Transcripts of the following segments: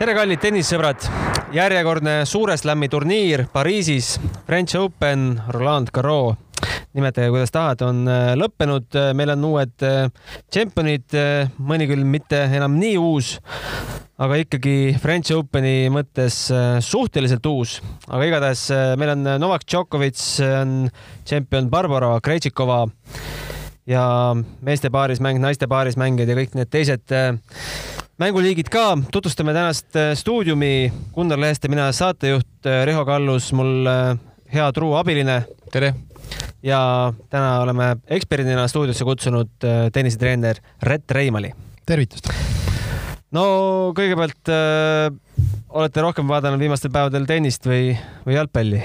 tere, kallid tennissõbrad! järjekordne Suure Slami turniir Pariisis, French Open, Roland Garros, nimetage kuidas tahad, on äh, lõppenud. meil on uued äh, tšempionid, äh, mõni küll mitte enam nii uus, aga ikkagi French Openi mõttes suhteliselt uus. aga igatahes meil on Novak Djokovic, on tšempion Barbara Krejtšikova ja meeste paarismäng, naiste paarismängijad ja kõik need teised mänguliigid ka. tutvustame tänast stuudiumi. Gunnar Leheste, mina saatejuht Riho Kallus, mul hea truu abiline. tere! ja täna oleme eksperdina stuudiosse kutsunud äh, tennisetreener Rett Reimali. tervitust! no kõigepealt äh, olete rohkem vaadanud viimastel päevadel tennist või, või jalgpalli?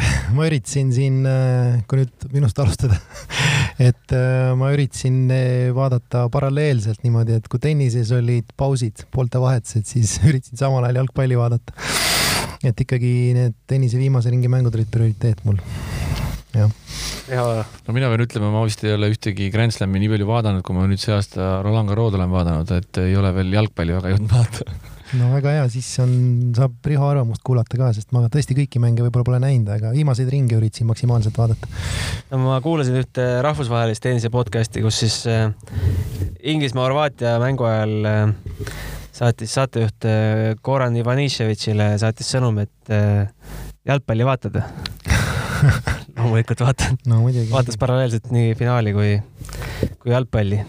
ma üritasin siin, äh, kui nüüd minust alustada et äh, ma üritasin vaadata paralleelselt niimoodi, et kui tennises olid pausid, poolte vahetused, siis üritasin samal ajal jalgpalli vaadata. et ikkagi need tennise viimase ringi mängud olid prioriteet mul jah. no mina pean ütlema, ma vist ei ole ühtegi Grand Slami nii palju vaadanud, kui ma nüüd see aasta Roland Garros'd olen vaadanud, et ei ole veel jalgpalli väga jõudnud vaadata no väga hea, siis on, saab Riho arvamust kuulata ka, sest ma tõesti kõiki mänge võib-olla pole näinud, aga viimaseid ringe üritasin maksimaalselt vaadata. no ma kuulasin ühte rahvusvahelist tennise podcast'i, kus siis äh, Inglismaa-Horvaatia mängu ajal äh, saatis saatejuht äh, Goran Ivaniševitšile saatis sõnum, et jalgpalli vaatad loomulikult vaatan no,. vaatas paralleelselt nii finaali kui, kui jalgpalli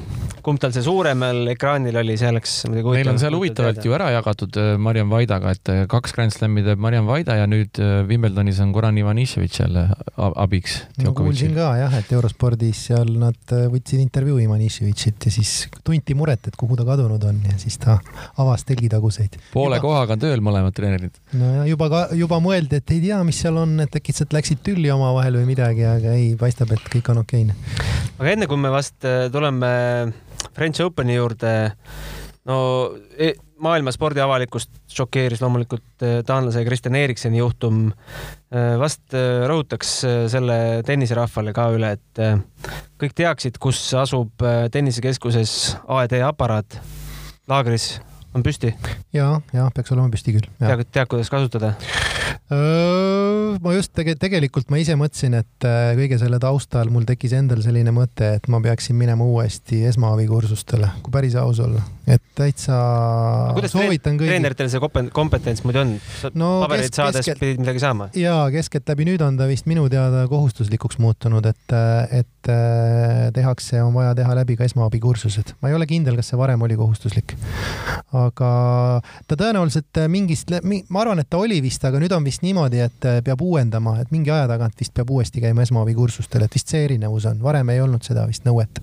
kumb tal see suuremal ekraanil oli, see oleks muidugi huvitav. Neil on seal huvitavalt ju ära jagatud äh, Mariann Vaidaga, et äh, kaks Grand Slami teeb Mariann Vaida ja nüüd äh, Wimbledonis on Goran Ivaniševitš jälle abiks. no kuulsin ka jah, et eurospordis seal nad võtsid intervjuu Ivaniševitšit ja siis tunti muret, et kuhu ta kadunud on ja siis ta avas telgitaguseid. poole juba... kohaga on tööl mõlemad treenerid. no ja juba ka, juba mõeldi, et ei tea, mis seal on, et äkki sealt läksid tülli omavahel või midagi, aga ei, paistab, et kõik on okeine. aga enne kui me vast tuleme French Openi juurde. no e, maailma spordiavalikkust šokeeris loomulikult e, taanlase Kristjan Erikseni juhtum. E, vast rõhutaks selle tenniserahvale ka üle, et kõik teaksid, kus asub tennisekeskuses AED aparaat laagris on püsti? ja, ja peaks olema püsti küll. tead, tead, kuidas kasutada? Ma just tege-, tegelikult ma ise mõtlesin, et äh, kõige selle taustal mul tekkis endal selline mõte, et ma peaksin minema uuesti esmaabikursustele, kui päris aus olla. et täitsa soovitan kõigil. treeneritel see kompetents muidu on? no, pabereid saades keskelt... pidid midagi saama? jaa, keskeltläbi nüüd on ta vist minu teada kohustuslikuks muutunud, et, et äh, tehakse, on vaja teha läbi ka esmaabikursused. ma ei ole kindel, kas see varem oli kohustuslik. aga ta tõenäoliselt mingist, ma arvan, et ta oli vist, aga nüüd on vist niimoodi, et peab uuendama, et mingi aja tagant vist peab uuesti käima esmaabikursustel, et vist see erinevus on, varem ei olnud seda vist nõuet.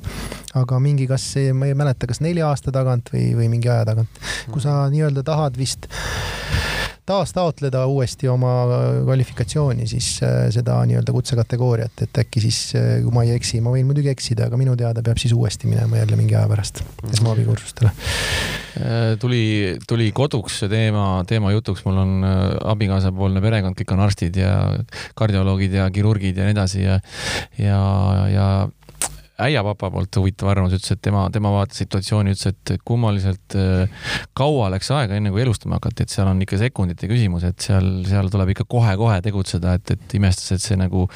aga mingi, kas, ma ei mäleta, kas nelja aasta tagant või, või mingi aja tagant, kui sa nii-öelda tahad vist taastaotleda uuesti oma kvalifikatsiooni, siis äh, seda nii-öelda kutsekategooriat, et äkki siis, äh, kui ma ei eksi, ma võin muidugi eksida, aga minu teada peab siis uuesti minema jälle mingi aja pärast esmaabikursustele. Äh, tuli, tuli koduks see teema, teema jutuks, mul on abikaasapoolne perekond, kõik on arstid ja kardioloogid ja kirurgid ja nii edasi ja, ja, ja äiapapa poolt huvitav arvamus, ütles, et tema, tema vaatas situatsiooni, ütles, et kummaliselt äh, kaua läks aega, enne kui elustama hakati, et seal on ikka sekundite küsimus, et seal, seal tuleb ikka kohe-kohe tegutseda, et, et imestas, et see nagu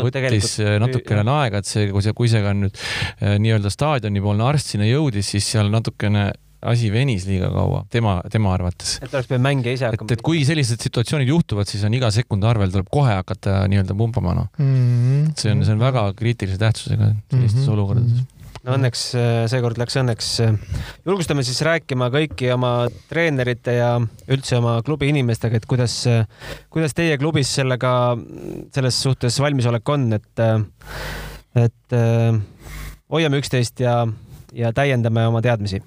no, võttis tegelikult. Äh, natukene aega, et see, kui see, kui see ka nüüd äh, nii-öelda staadionipoolne arst sinna jõudis, siis seal natukene asi venis liiga kaua, tema, tema arvates. et oleks pidanud mängija ise hakkama. et, et kui sellised situatsioonid juhtuvad, siis on iga sekundi arvel tuleb kohe hakata nii-öelda pumpama, noh mm -hmm.. see on, see on väga kriitilise tähtsusega sellistes mm -hmm. olukordades no õnneks äh, seekord läks õnneks. Äh, julgustame siis rääkima kõiki oma treenerite ja üldse oma klubi inimestega, et kuidas, äh, kuidas teie klubis sellega, selles suhtes valmisolek on, et, et hoiame üksteist ja, ja täiendame oma teadmisi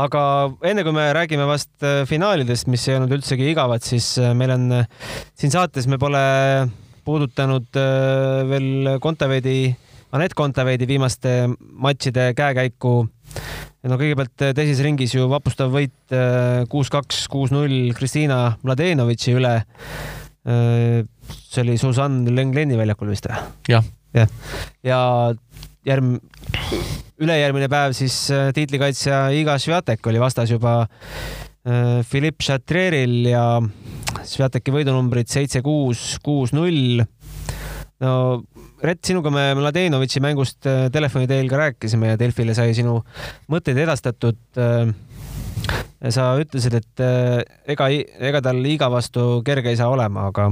aga enne kui me räägime vast äh, finaalidest, mis ei olnud üldsegi igavad, siis äh, meil on äh, siin saates, me pole puudutanud veel Kontaveidi, Anett Kontaveidi viimaste matšide käekäiku. no kõigepealt teises ringis ju vapustav võit kuus-kaks, kuus-null Kristiina Mladenovitši üle. see oli Susanne Lengleni väljakul vist või? jah. jah, ja järg, ülejärgmine päev siis äh, tiitlikaitsja Iga Sviatek oli vastas juba Philipp Chatreril ja Sviateki võidunumbrid seitse, kuus, kuus, null. no Rett, sinuga me Mladenovitši mängust telefoni teel ka rääkisime ja Delfile sai sinu mõtteid edastatud. sa ütlesid, et ega, ega tal liiga vastu kerge ei saa olema, aga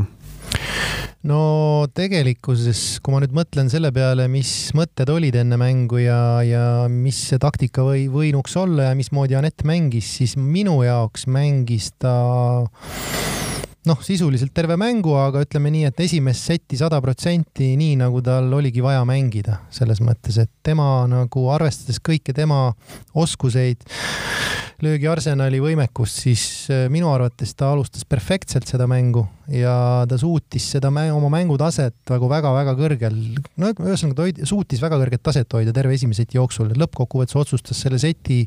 no tegelikkuses, kui ma nüüd mõtlen selle peale, mis mõtted olid enne mängu ja, ja mis see taktika või võinuks olla ja mismoodi Anett mängis, siis minu jaoks mängis ta noh, sisuliselt terve mängu, aga ütleme nii, et esimest setti sada protsenti nii, nagu tal oligi vaja mängida, selles mõttes, et tema nagu arvestades kõiki tema oskuseid, löögiarsenali võimekust, siis äh, minu arvates ta alustas perfektselt seda mängu ja ta suutis seda mäng, oma mängutaset nagu väga-väga kõrgel, no ühesõnaga ta hoid, suutis väga kõrget taset hoida terve esimese seti jooksul, lõppkokkuvõttes otsustas selle seti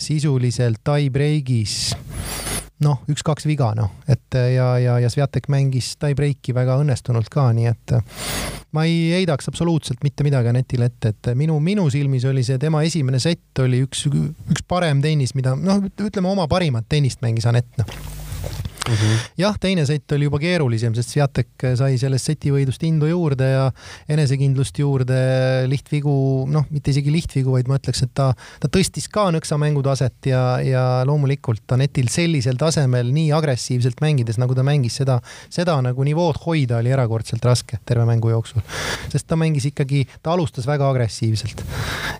sisuliselt tie-break'is noh, üks-kaks viga, noh, et ja, ja, ja Sviatek mängis tie-breaki väga õnnestunult ka, nii et ma ei heidaks absoluutselt mitte midagi Anetile ette, et minu, minu silmis oli see tema esimene sett oli üks, üks parem tennis, mida noh, ütleme oma parimat tennist mängis Anett, noh mm. -hmm. jah, teine sett oli juba keerulisem, sest Sviatek sai sellest seti võidust indu juurde ja enesekindlust juurde, lihtvigu, noh, mitte isegi lihtvigu, vaid ma ütleks, et ta, ta tõstis ka nõksa mängutaset ja, ja loomulikult Anetil sellisel tasemel nii agressiivselt mängides, nagu ta mängis, seda, seda nagu nivood hoida oli erakordselt raske terve mängu jooksul. sest ta mängis ikkagi, ta alustas väga agressiivselt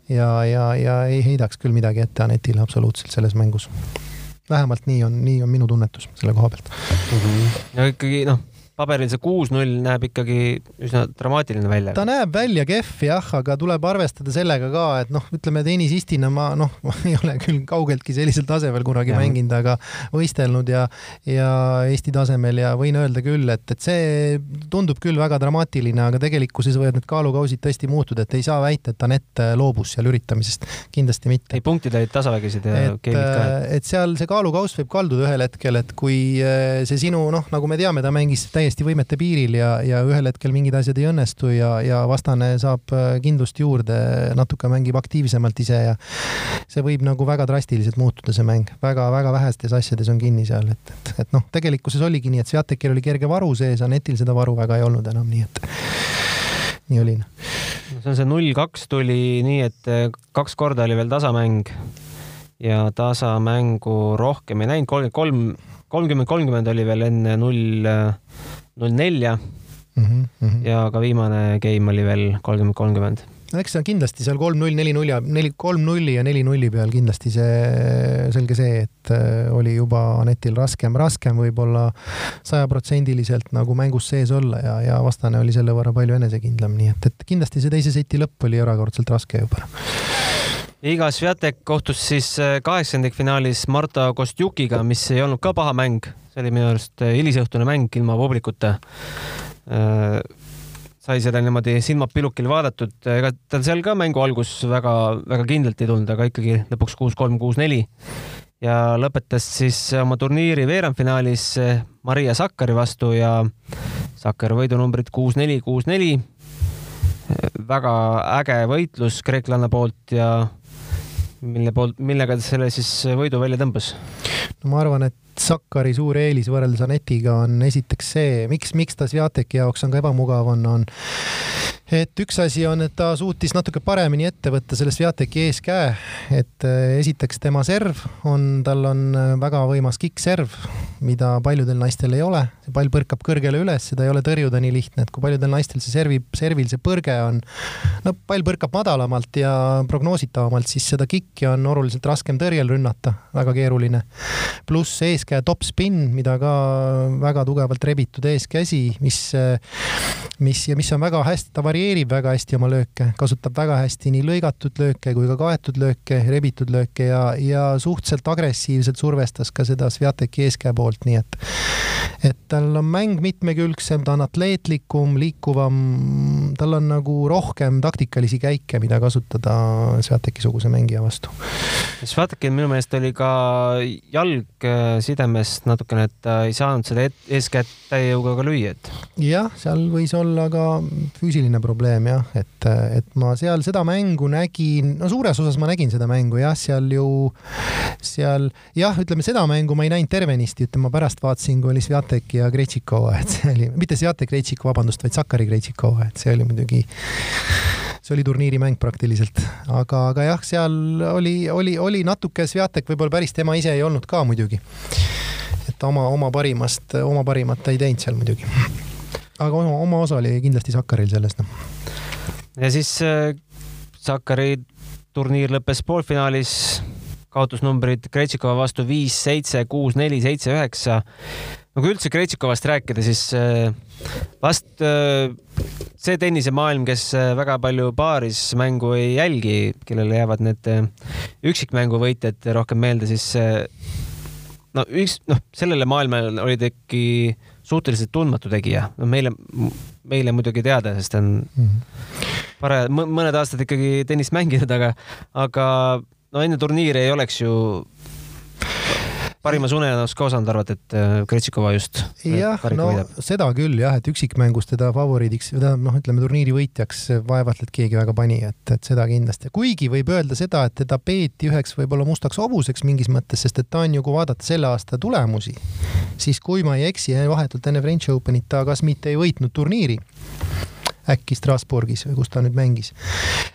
ja, ja, ja ei heidaks küll midagi ette Anetile absoluutselt selles mängus vähemalt nii on, nii on minu tunnetus selle koha pealt mm. -hmm. no ikkagi noh paberil see kuus-null näeb ikkagi üsna dramaatiline välja. ta näeb välja kehv jah, aga tuleb arvestada sellega ka, et noh, ütleme tennisistina ma noh, ma ei ole küll kaugeltki sellisel tasemel kunagi ja. mänginud, aga võistelnud ja, ja Eesti tasemel ja võin öelda küll, et, et see tundub küll väga dramaatiline, aga tegelikkuses võivad need kaalukausid tõesti muutuda, et ei saa väita, et Anett loobus seal üritamisest, kindlasti mitte. ei, punktid olid tasavägised ja et, et seal see kaalukauss võib kalduda ühel hetkel, et kui eh, see sinu noh, nagu me teame, ta mängis täiesti võimete piiril ja, ja ühel hetkel mingid asjad ei õnnestu ja, ja vastane saab äh, kindlust juurde, natuke mängib aktiivsemalt ise ja see võib nagu väga drastiliselt muutuda, see mäng väga,. väga-väga vähestes asjades on kinni seal, et, et, et noh, tegelikkuses oligi nii, et Sviatekil oli kerge varu sees, Anetil seda varu väga ei olnud enam, nii et nii oli. see on see null kaks tuli nii, et äh, kaks korda oli veel tasamäng ja tasamängu rohkem ei näinud, kolmkümmend kolm kolmkümmend, kolmkümmend oli veel enne null, null nelja mm. -hmm. ja ka viimane game oli veel kolmkümmend, kolmkümmend no eks see on kindlasti seal kolm null, neli null ja neli, kolm nulli ja neli nulli peal kindlasti see selge see, et äh, oli juba Anetil raskem, raskem võib-olla sajaprotsendiliselt nagu mängus sees olla ja, ja vastane oli selle võrra palju enesekindlam, nii et, et kindlasti see teise seti lõpp oli erakordselt raske juba Iga Sviatek kohtus siis äh, kaheksandikfinaalis Marta Kostjukiga, mis ei olnud ka paha mäng, see oli minu arust äh, hilisõhtune mäng ilma publikuta. Äh, sai seda niimoodi silmad pilukil vaadatud, ega tal seal ka mängu algus väga-väga kindlalt ei tulnud, aga ikkagi lõpuks kuus-kolm, kuus-neli ja lõpetas siis oma turniiri veerandfinaalis Maria Sakkari vastu ja Sakkar võidunumbrid kuus-neli, kuus-neli. väga äge võitlus kreeklanna poolt ja mille poolt, millega ta selle siis võidu välja tõmbas? no ma arvan, et Sakkari suur eelis võrreldes Anetiga on esiteks see, miks, miks ta Sviateki jaoks on ka ebamugav, on, on et üks asi on, et ta suutis natuke paremini ette võtta selle Sviateki eeskäe, et eh, esiteks tema serv on, tal on eh, väga võimas kikkserv, mida paljudel naistel ei ole. see pall põrkab kõrgele üles, seda ei ole tõrjuda nii lihtne, et kui paljudel naistel see servi, servil see põrge on, no pall põrkab madalamalt ja prognoositavamalt, siis seda kikki on oluliselt raskem tõrjel rünnata, väga keeruline. pluss eeskäe top spin, mida ka väga tugevalt rebitud eeskäsi, mis, eh, mis ja mis on väga hästi, ta varieerib varieerib väga hästi oma lööke, kasutab väga hästi nii lõigatud lööke kui ka kaetud lööke, rebitud lööke ja, ja suhteliselt agressiivselt survestas ka seda Sviateki eeskäe poolt, nii et et tal on mäng mitmekülgsem, ta on atleetlikum, liikuvam, tal on nagu rohkem taktikalisi käike, mida kasutada Sviateki-suguse mängija vastu. Sviatekil minu meelest oli ka jalg äh, sidemest natukene, et ta ei saanud seda eeskätt täie jõuga ka lüüa, et. jah, seal võis olla ka füüsiline probleem probleem jah, et, et ma seal seda mängu nägin, no suures osas ma nägin seda mängu jah, seal ju, seal jah, ütleme seda mängu ma ei näinud tervenisti, ütleme pärast vaatasin, kui oli Sviatek ja Krejtšikova, et see oli, mitte Sviatek, Krejtšikov, vabandust, vaid Sakari Krejtšikova, et see oli muidugi see oli turniirimäng praktiliselt, aga, aga jah, seal oli, oli, oli natuke Sviatek võib-olla päris tema ise ei olnud ka muidugi. et oma, oma parimast, oma parimat ta ei teinud seal muidugi. Aga oma, oma osa oli kindlasti Sakaril selles, noh. ja siis äh, Sakari turniir lõppes poolfinaalis, kaotusnumbrid Kretšikova vastu viis, seitse, kuus, neli, seitse, üheksa. no kui üldse Kretšikovast rääkida, siis äh, vast äh, see tennisemaailm, kes äh, väga palju paarismängu ei jälgi, kellele jäävad need äh, üksikmänguvõitjad rohkem meelde, siis äh, no üks, noh, sellele maailmale oli ta ikkagi suhteliselt tundmatu tegija, no meile, meile muidugi teada, sest on parajalt mõned aastad ikkagi tennist mänginud, aga, aga no enne turniiri ei oleks ju parimas unenäos ka osanud arvata, et äh, Kretšikova just äh, jah, no võidab. seda küll jah, et üksikmängus teda favoriidiks, tähendab noh, ütleme turniiri võitjaks vaevalt, et keegi väga pani, et, et seda kindlasti. kuigi võib öelda seda, et teda peeti üheks võib-olla mustaks hobuseks mingis mõttes, sest et ta on ju, kui vaadata selle aasta tulemusi, siis kui ma ei eksi, vahetult enne French Openit ta kas mitte ei võitnud turniiri äkki Strasbourgis või kus ta nüüd mängis.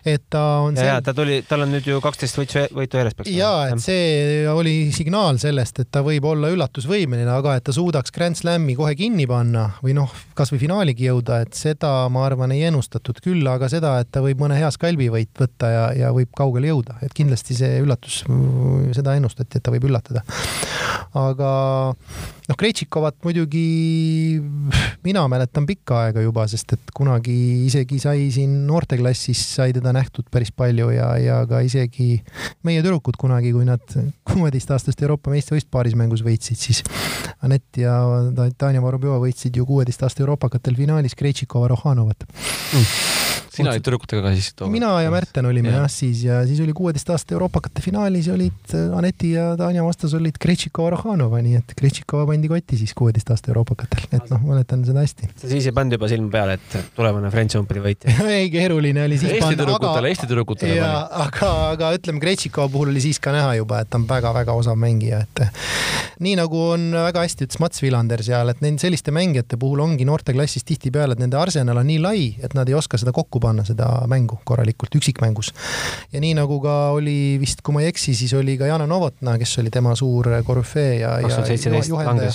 et ta on. ja, ja ta tuli, tal on nüüd ju kaksteist võitu, võitu järjest peaks. ja, et see oli signaal sellest, et ta võib olla üllatusvõimeline, aga et ta suudaks Grand Slami kohe kinni panna või noh, kasvõi finaaligi jõuda, et seda ma arvan, ei ennustatud küll, aga seda, et ta võib mõne hea skalbi võit võtta ja, ja võib kaugele jõuda, et kindlasti see üllatus, seda ennustati, et ta võib üllatada. aga noh, Krejtšikovat muidugi mina mäletan pikka aega juba, sest et kunagi isegi sai siin noorteklassis sai teda nähtud päris palju ja, ja ka isegi meie tüdrukud kunagi, kui nad kuueteistaastast Euroopa meistrivõistlust paarismängus võitsid, siis Anett ja Tanja Vorobjova võitsid ju kuueteist aasta Euroopakatel finaalis Krejtšikova Rohanovat mm sina olid tüdrukutega ka siis tookord? mina ja Märten olime jah ja, siis ja siis oli kuueteist aasta Euroopakate finaalis olid äh, Aneti ja Tanja vastas olid Kretšikova Rohanova, nii et Kretšikova pandi kotti siis kuueteist aasta Euroopakatel, et noh, mäletan seda hästi. sa siis ei pannud juba silma peale, et tulevane French Openi võitja ei, keeruline oli siis Eesti tüdrukutele, Eesti tüdrukutele pani. aga, aga ütleme, Kretšikova puhul oli siis ka näha juba, et ta on väga-väga osav mängija, et nii nagu on väga hästi ütles Mats Vilander seal, et neil selliste mängijate puhul ongi noorteklassis tihtipeale, et nende arsenal on nii lai, et nad ei oska seda kokku panna, seda mängu korralikult, üksikmängus. ja nii nagu ka oli vist, kui ma ei eksi, siis oli ka Jana Novotna, kes oli tema suur korüfee ja, ja juhendaja.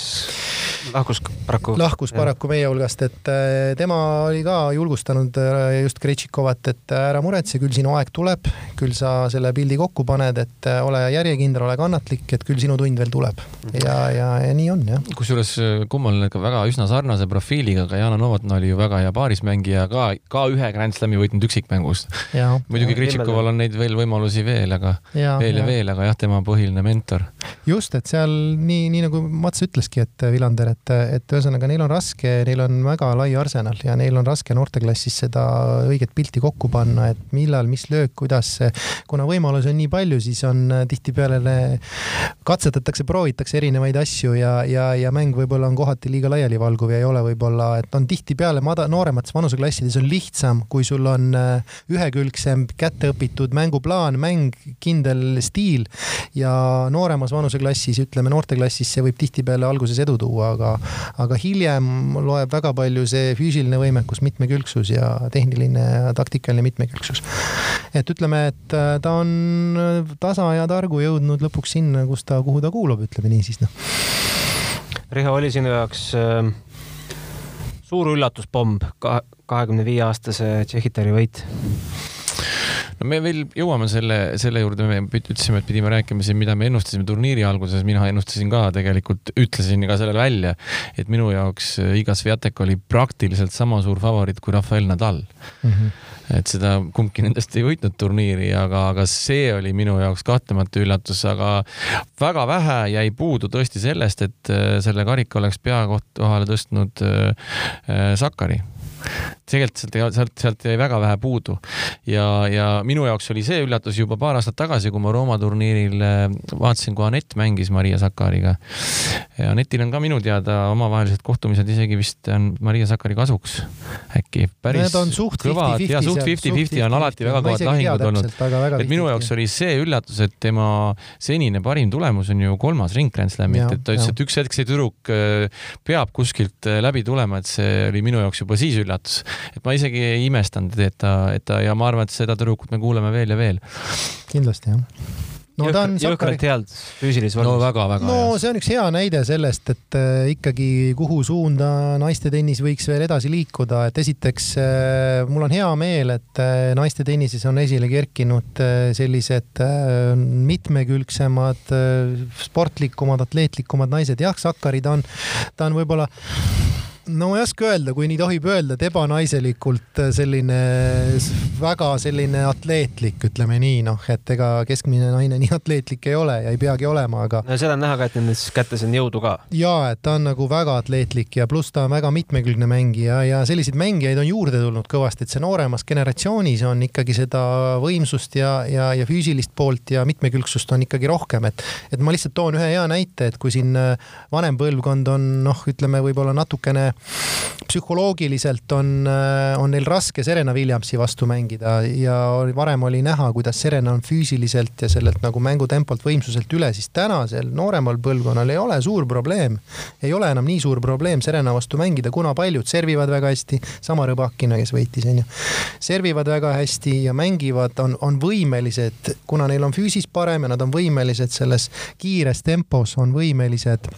lahkus paraku. lahkus paraku meie hulgast, et äh, tema oli ka julgustanud äh, just Kretšikovat, et ära muretse, küll sinu aeg tuleb, küll sa selle pildi kokku paned, et ole järjekindel, ole kannatlik, et küll sinu tund veel tuleb. ja, ja, ja nii on jah. kusjuures kummaline, ka väga üsna sarnase profiiliga, aga Jana Novotna oli ju väga hea paarismängija ka, ka ühe Grand Slami võitnud ainult üksikmängust. muidugi Kritšikoval on neid veel võimalusi veel, aga ja, veel ja, ja veel, aga jah, tema põhiline mentor. just, et seal nii, nii nagu Mats ütleski, et Villander, et, et ühesõnaga neil on raske, neil on väga lai arsenal ja neil on raske noorteklassis seda õiget pilti kokku panna, et millal, mis löök, kuidas, kuna võimalusi on nii palju, siis on tihtipeale katsetatakse, proovitakse erinevaid asju ja, ja, ja mäng võib-olla on kohati liiga laialivalguv ja ei ole võib-olla, et on tihtipeale mada-, nooremates vanuseklassides on lihtsam, kui sul on äh, ühekülgsem, kätteõpitud mänguplaan, mäng, kindel stiil ja nooremas vanuseklassis, ütleme noorteklassis, see võib tihtipeale alguses edu tuua, aga, aga hiljem loeb väga palju see füüsiline võimekus, mitmekülgsus ja tehniline ja taktikaline mitmekülgsus. et ütleme, et äh, ta on äh, tasa ja targu jõudnud lõpuks sinna, kus ta, kuhu ta kuulub, ütleme nii siis noh. Riho, oli sinu jaoks äh suur üllatuspomm, kahekümne viie aastase Tšehhitari võit no me veel jõuame selle, selle juurde, me ütlesime, et pidime rääkima siin, mida me ennustasime turniiri alguses, mina ennustasin ka tegelikult, ütlesin ka selle välja, et minu jaoks Iga Sviatek oli praktiliselt sama suur favoriit kui Rafael Nadal mm. -hmm et seda kumbki nendest ei võitnud turniiri, aga, aga see oli minu jaoks kahtlemata üllatus, aga väga vähe jäi puudu tõesti sellest, et äh, selle karika oleks pea kohale tõstnud äh, äh, Sakari tegelikult sealt, sealt, sealt jäi väga vähe puudu ja, ja minu jaoks oli see üllatus juba paar aastat tagasi, kui ma Rooma turniiril äh, vaatasin, kui Anett mängis Maria Sakariga. ja Anetil on ka minu teada omavahelised kohtumised isegi vist on Maria Sakari kasuks äkki. päris kõvad ja suht fifty-fifty on alati väga kõvad lahingud olnud. et minu jaoks oli see üllatus, et tema senine parim tulemus on ju kolmas ring Grand Slamilt, et ta ütles, et üks hetk see tüdruk äh, peab kuskilt äh, läbi tulema, et see oli minu jaoks juba siis üllatus. Et ma isegi ei imestanud, et ta, et ta ja ma arvan, et seda tüdrukut me kuuleme veel ja veel. kindlasti jah no ta on jõhkralt head füüsilises vormis. no väga-väga no hea. see on üks hea näide sellest, et äh, ikkagi kuhu suunda naiste tennis võiks veel edasi liikuda, et esiteks äh, mul on hea meel, et äh, naiste tennises on esile kerkinud sellised mitmekülgsemad, sportlikumad, atleetlikumad naised. jah, Sakari ta on, ta on võib-olla no ma ei oska öelda, kui nii tohib öelda, et ebanaiselikult äh, selline väga selline atleetlik, ütleme nii, noh, et ega keskmine naine nii atleetlik ei ole ja ei peagi olema, aga. no seda on näha ka, et nendes kätes on jõudu ka. ja, et ta on nagu väga atleetlik ja pluss ta on väga mitmekülgne mängija ja selliseid mängijaid on juurde tulnud kõvasti, et see nooremas generatsioonis on ikkagi seda võimsust ja, ja, ja füüsilist poolt ja mitmekülgsust on ikkagi rohkem, et, et ma lihtsalt toon ühe hea näite, et kui siin äh, vanem põlvkond on noh, ütleme võib-olla natukene psühholoogiliselt on, äh, on neil raske Serena Williamsi vastu mängida ja varem oli näha, kuidas Serena on füüsiliselt ja sellelt nagu mängutempolt, võimsuselt üle, siis tänasel nooremal põlvkonnal ei ole suur probleem. ei ole enam nii suur probleem Serena vastu mängida, kuna paljud servivad väga hästi, sama Rõbakina, kes võitis, onju. servivad väga hästi ja mängivad, on, on võimelised, kuna neil on füüsis parem ja nad on võimelised selles kiires tempos, on võimelised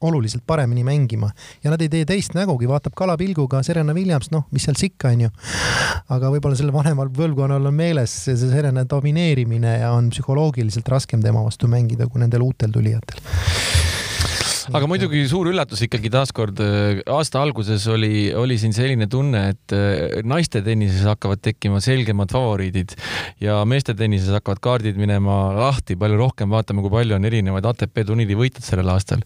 oluliselt paremini mängima ja nad ei tee teist nägugi, vaatab kalapilguga Serena Williams, noh, mis seal sikka, onju. aga võib-olla sellel vanemal põlvkonnal on meeles see Serena domineerimine ja on psühholoogiliselt raskem tema vastu mängida kui nendel uutel tulijatel aga muidugi suur üllatus ikkagi taaskord äh, aasta alguses oli, oli siin selline tunne, et äh, naiste tennises hakkavad tekkima selgemad favoriidid ja meeste tennises hakkavad kaardid minema lahti palju rohkem, vaatame, kui palju on erinevaid ATP turniiri võitjaid sellel aastal.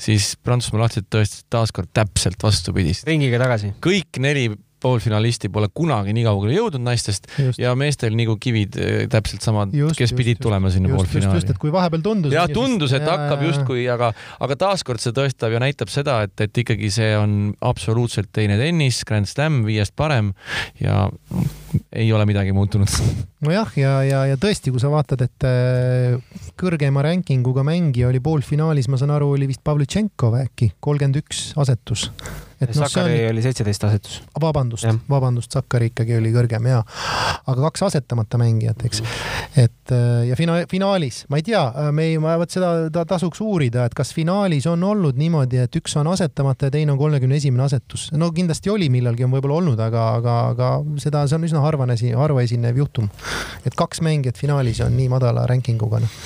siis Prantsusmaa lahti tõestas taaskord täpselt vastupidist. ringiga tagasi. kõik neli poolfinalisti pole kunagi nii kaugele jõudnud naistest just. ja meestel nagu kivid eh, täpselt samad, kes just, pidid just, tulema sinna poolfinaali. just, just, et kui vahepeal tundus. jah, tundus, et ja, hakkab justkui, aga, aga taaskord see tõestab ja näitab seda, et, et ikkagi see on absoluutselt teine tennis, Grand Slam, viiest parem ja ei ole midagi muutunud. nojah, ja, ja, ja tõesti, kui sa vaatad, et äh, kõrgema rankinguga mängija oli poolfinaalis, ma saan aru, oli vist Pavlitšenkov äkki, kolmkümmend üks asetus et noh, Sakari on... oli seitseteist asetus. vabandust, vabandust, Sakari ikkagi oli kõrgem ja, aga kaks asetamata mängijat, eks. et äh, ja fina-, finaalis, ma ei tea, äh, me ei, ma vot seda ta, tasuks uurida, et kas finaalis on olnud niimoodi, et üks on asetamata ja teine on kolmekümne esimene asetus. no kindlasti oli millalgi on võib-olla olnud, aga, aga, aga seda, see on üsna harvane, harva esinev juhtum. et kaks mängijat finaalis on nii madala ranking uga, noh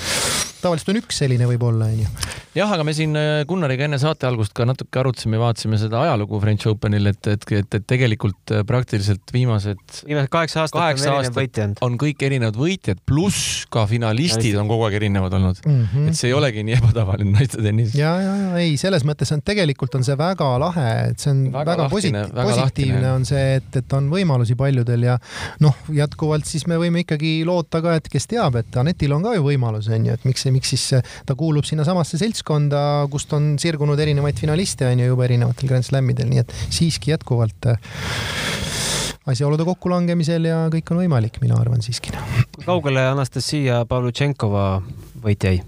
tavaliselt on üks selline võib-olla, onju. jah, aga me siin äh, Gunnariga enne saate algust ka natuke arutasime, vaatasime seda ajalugu French Openil, et, et, et, et tegelikult äh, praktiliselt viimased. viimased kaheksa aastat kaheksa on erinev võitja olnud. on kõik erinevad võitjad, pluss ka finalistid on kogu aeg erinevad olnud mm. -hmm. et see ei olegi nii ebatavaline naiste tennis. ja, ja, ja ei, selles mõttes on tegelikult on see väga lahe, et see on väga, väga positiivne, positiivne on see, et, et on võimalusi paljudel ja noh, jätkuvalt siis me võime ikkagi loota ka, et kes teab, et Anetil on ka ju võimalus, onju, et miks, miks siis ta kuulub sinnasamasse seltskonda, kust on sirgunud erinevaid finaliste on ju juba erinevatel Grand Slamidel, nii et siiski jätkuvalt äh, asjaolude kokkulangemisel ja kõik on võimalik, mina arvan siiski. kui kaugele Anastasia Pavlutšenkova võit jäi?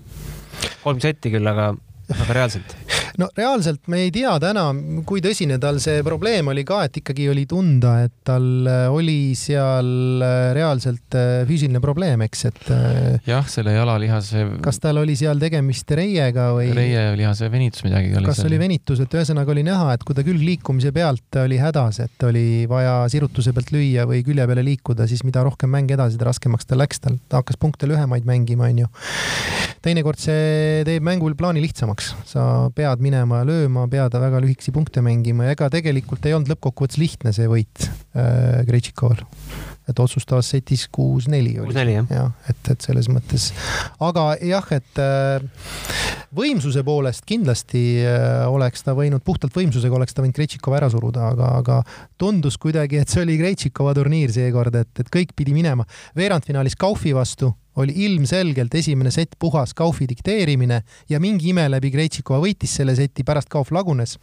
kolm setti küll, aga, aga reaalselt no reaalselt me ei tea täna, kui tõsine tal see probleem oli ka, et ikkagi oli tunda, et tal äh, oli seal äh, reaalselt äh, füüsiline probleem, eks, et. jah, selle jalalihase. kas tal oli seal tegemist reiega või? reielihase venitus midagi kas seal. oli venitus, et ühesõnaga oli näha, et kui ta külgliikumise pealt oli hädas, et oli vaja sirutuse pealt lüüa või külje peale liikuda, siis mida rohkem mänge edasi, seda raskemaks tal läks, tal, ta hakkas punkte lühemaid mängima, onju. teinekord see teeb mängul plaani lihtsamaks, sa pead minema lööma, pead väga lühikesi punkte mängima ja ega tegelikult ei olnud lõppkokkuvõttes lihtne see võit äh, Krejtšikoval. et otsustavas setis kuus-neli oli. kuus-neli jah. jah, et, et selles mõttes, aga jah, et äh, võimsuse poolest kindlasti äh, oleks ta võinud, puhtalt võimsusega oleks ta võinud Krejtšikova ära suruda, aga, aga tundus kuidagi, et see oli Krejtšikova turniir seekord, et, et kõik pidi minema. veerandfinaalis Kaufi vastu oli ilmselgelt esimene sett puhas Kaufi dikteerimine ja mingi ime läbi Krejtšikova võitis selle seti, pärast Kauf lagunes.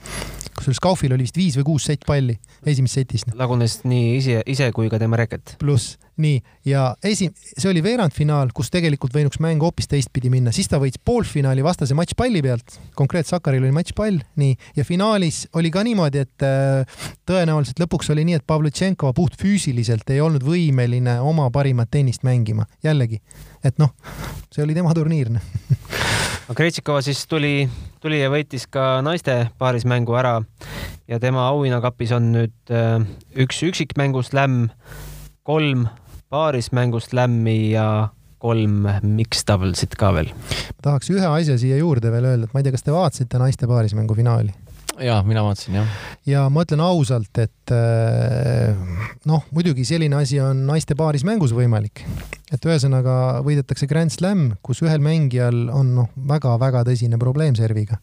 kusjuures Kaufil oli vist viis või kuus sett palli esimeses setis. lagunes nii ise, ise kui ka tema reket. pluss, nii, ja esi-, see oli veerandfinaal, kus tegelikult võinuks mäng hoopis teistpidi minna, siis ta võitis poolfinaali vastase matšpalli pealt, konkreetselt Sakaril oli matšpall, nii, ja finaalis oli ka niimoodi, et äh, tõenäoliselt lõpuks oli nii, et Pavlutšenkova puhtfüüsiliselt ei olnud võimeline oma parimat tennist mängima, jällegi et noh, see oli tema turniir no Krejtšikova siis tuli, tuli ja võitis ka naiste paarismängu ära ja tema auhinnakapis on nüüd äh, üks üksikmängust lämm, kolm paarismängust lämmi ja kolm mixed double'sit ka veel. ma tahaks ühe asja siia juurde veel öelda, et ma ei tea, kas te vaatasite naiste paarismängu finaali? Ja mina vaatasin jah. ja ma ütlen ausalt, et äh, noh, muidugi selline asi on naiste paarismängus võimalik, et ühesõnaga võidetakse Grand Slam, kus ühel mängijal on noh, väga-väga tõsine probleem serviga.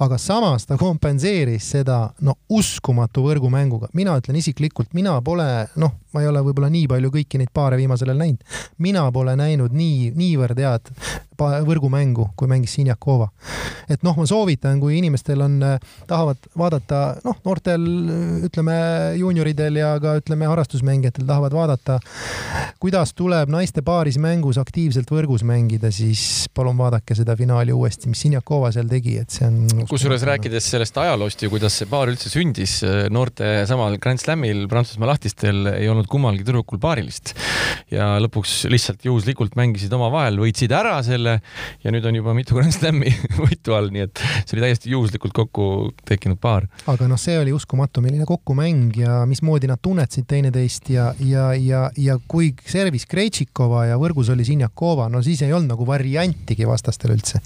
aga samas ta kompenseeris seda no uskumatu võrgumänguga. mina ütlen isiklikult, mina pole noh, ma ei ole võib-olla nii palju kõiki neid paare viimasel ajal näinud. mina pole näinud nii, niivõrd head võrgumängu, kui mängis Sinjakova. et noh, ma soovitan, kui inimestel on, tahavad vaadata, noh, noortel ütleme juunioridel ja ka ütleme harrastusmängijatel tahavad vaadata, kuidas tuleb naiste naiste paarismängus aktiivselt võrgus mängida, siis palun vaadake seda finaali uuesti, mis Sinjakova seal tegi, et see on. kusjuures rääkides sellest ajaloost ju, kuidas see paar üldse sündis, noorte samal Grand Slamil Prantsusmaa lahtistel ei olnud kummalgi tüdrukul paarilist ja lõpuks lihtsalt juhuslikult mängisid omavahel, võitsid ära selle ja nüüd on juba mitu Grand Slami võitu all, nii et see oli täiesti juhuslikult kokku tekkinud paar. aga noh, see oli uskumatu, milline kokkumäng ja mismoodi nad tunnetasid teineteist ja, ja, ja, ja kui servis Krejtšik Kulikova ja võrgus oli Sinjakova, no siis ei olnud nagu variantigi vastastel üldse.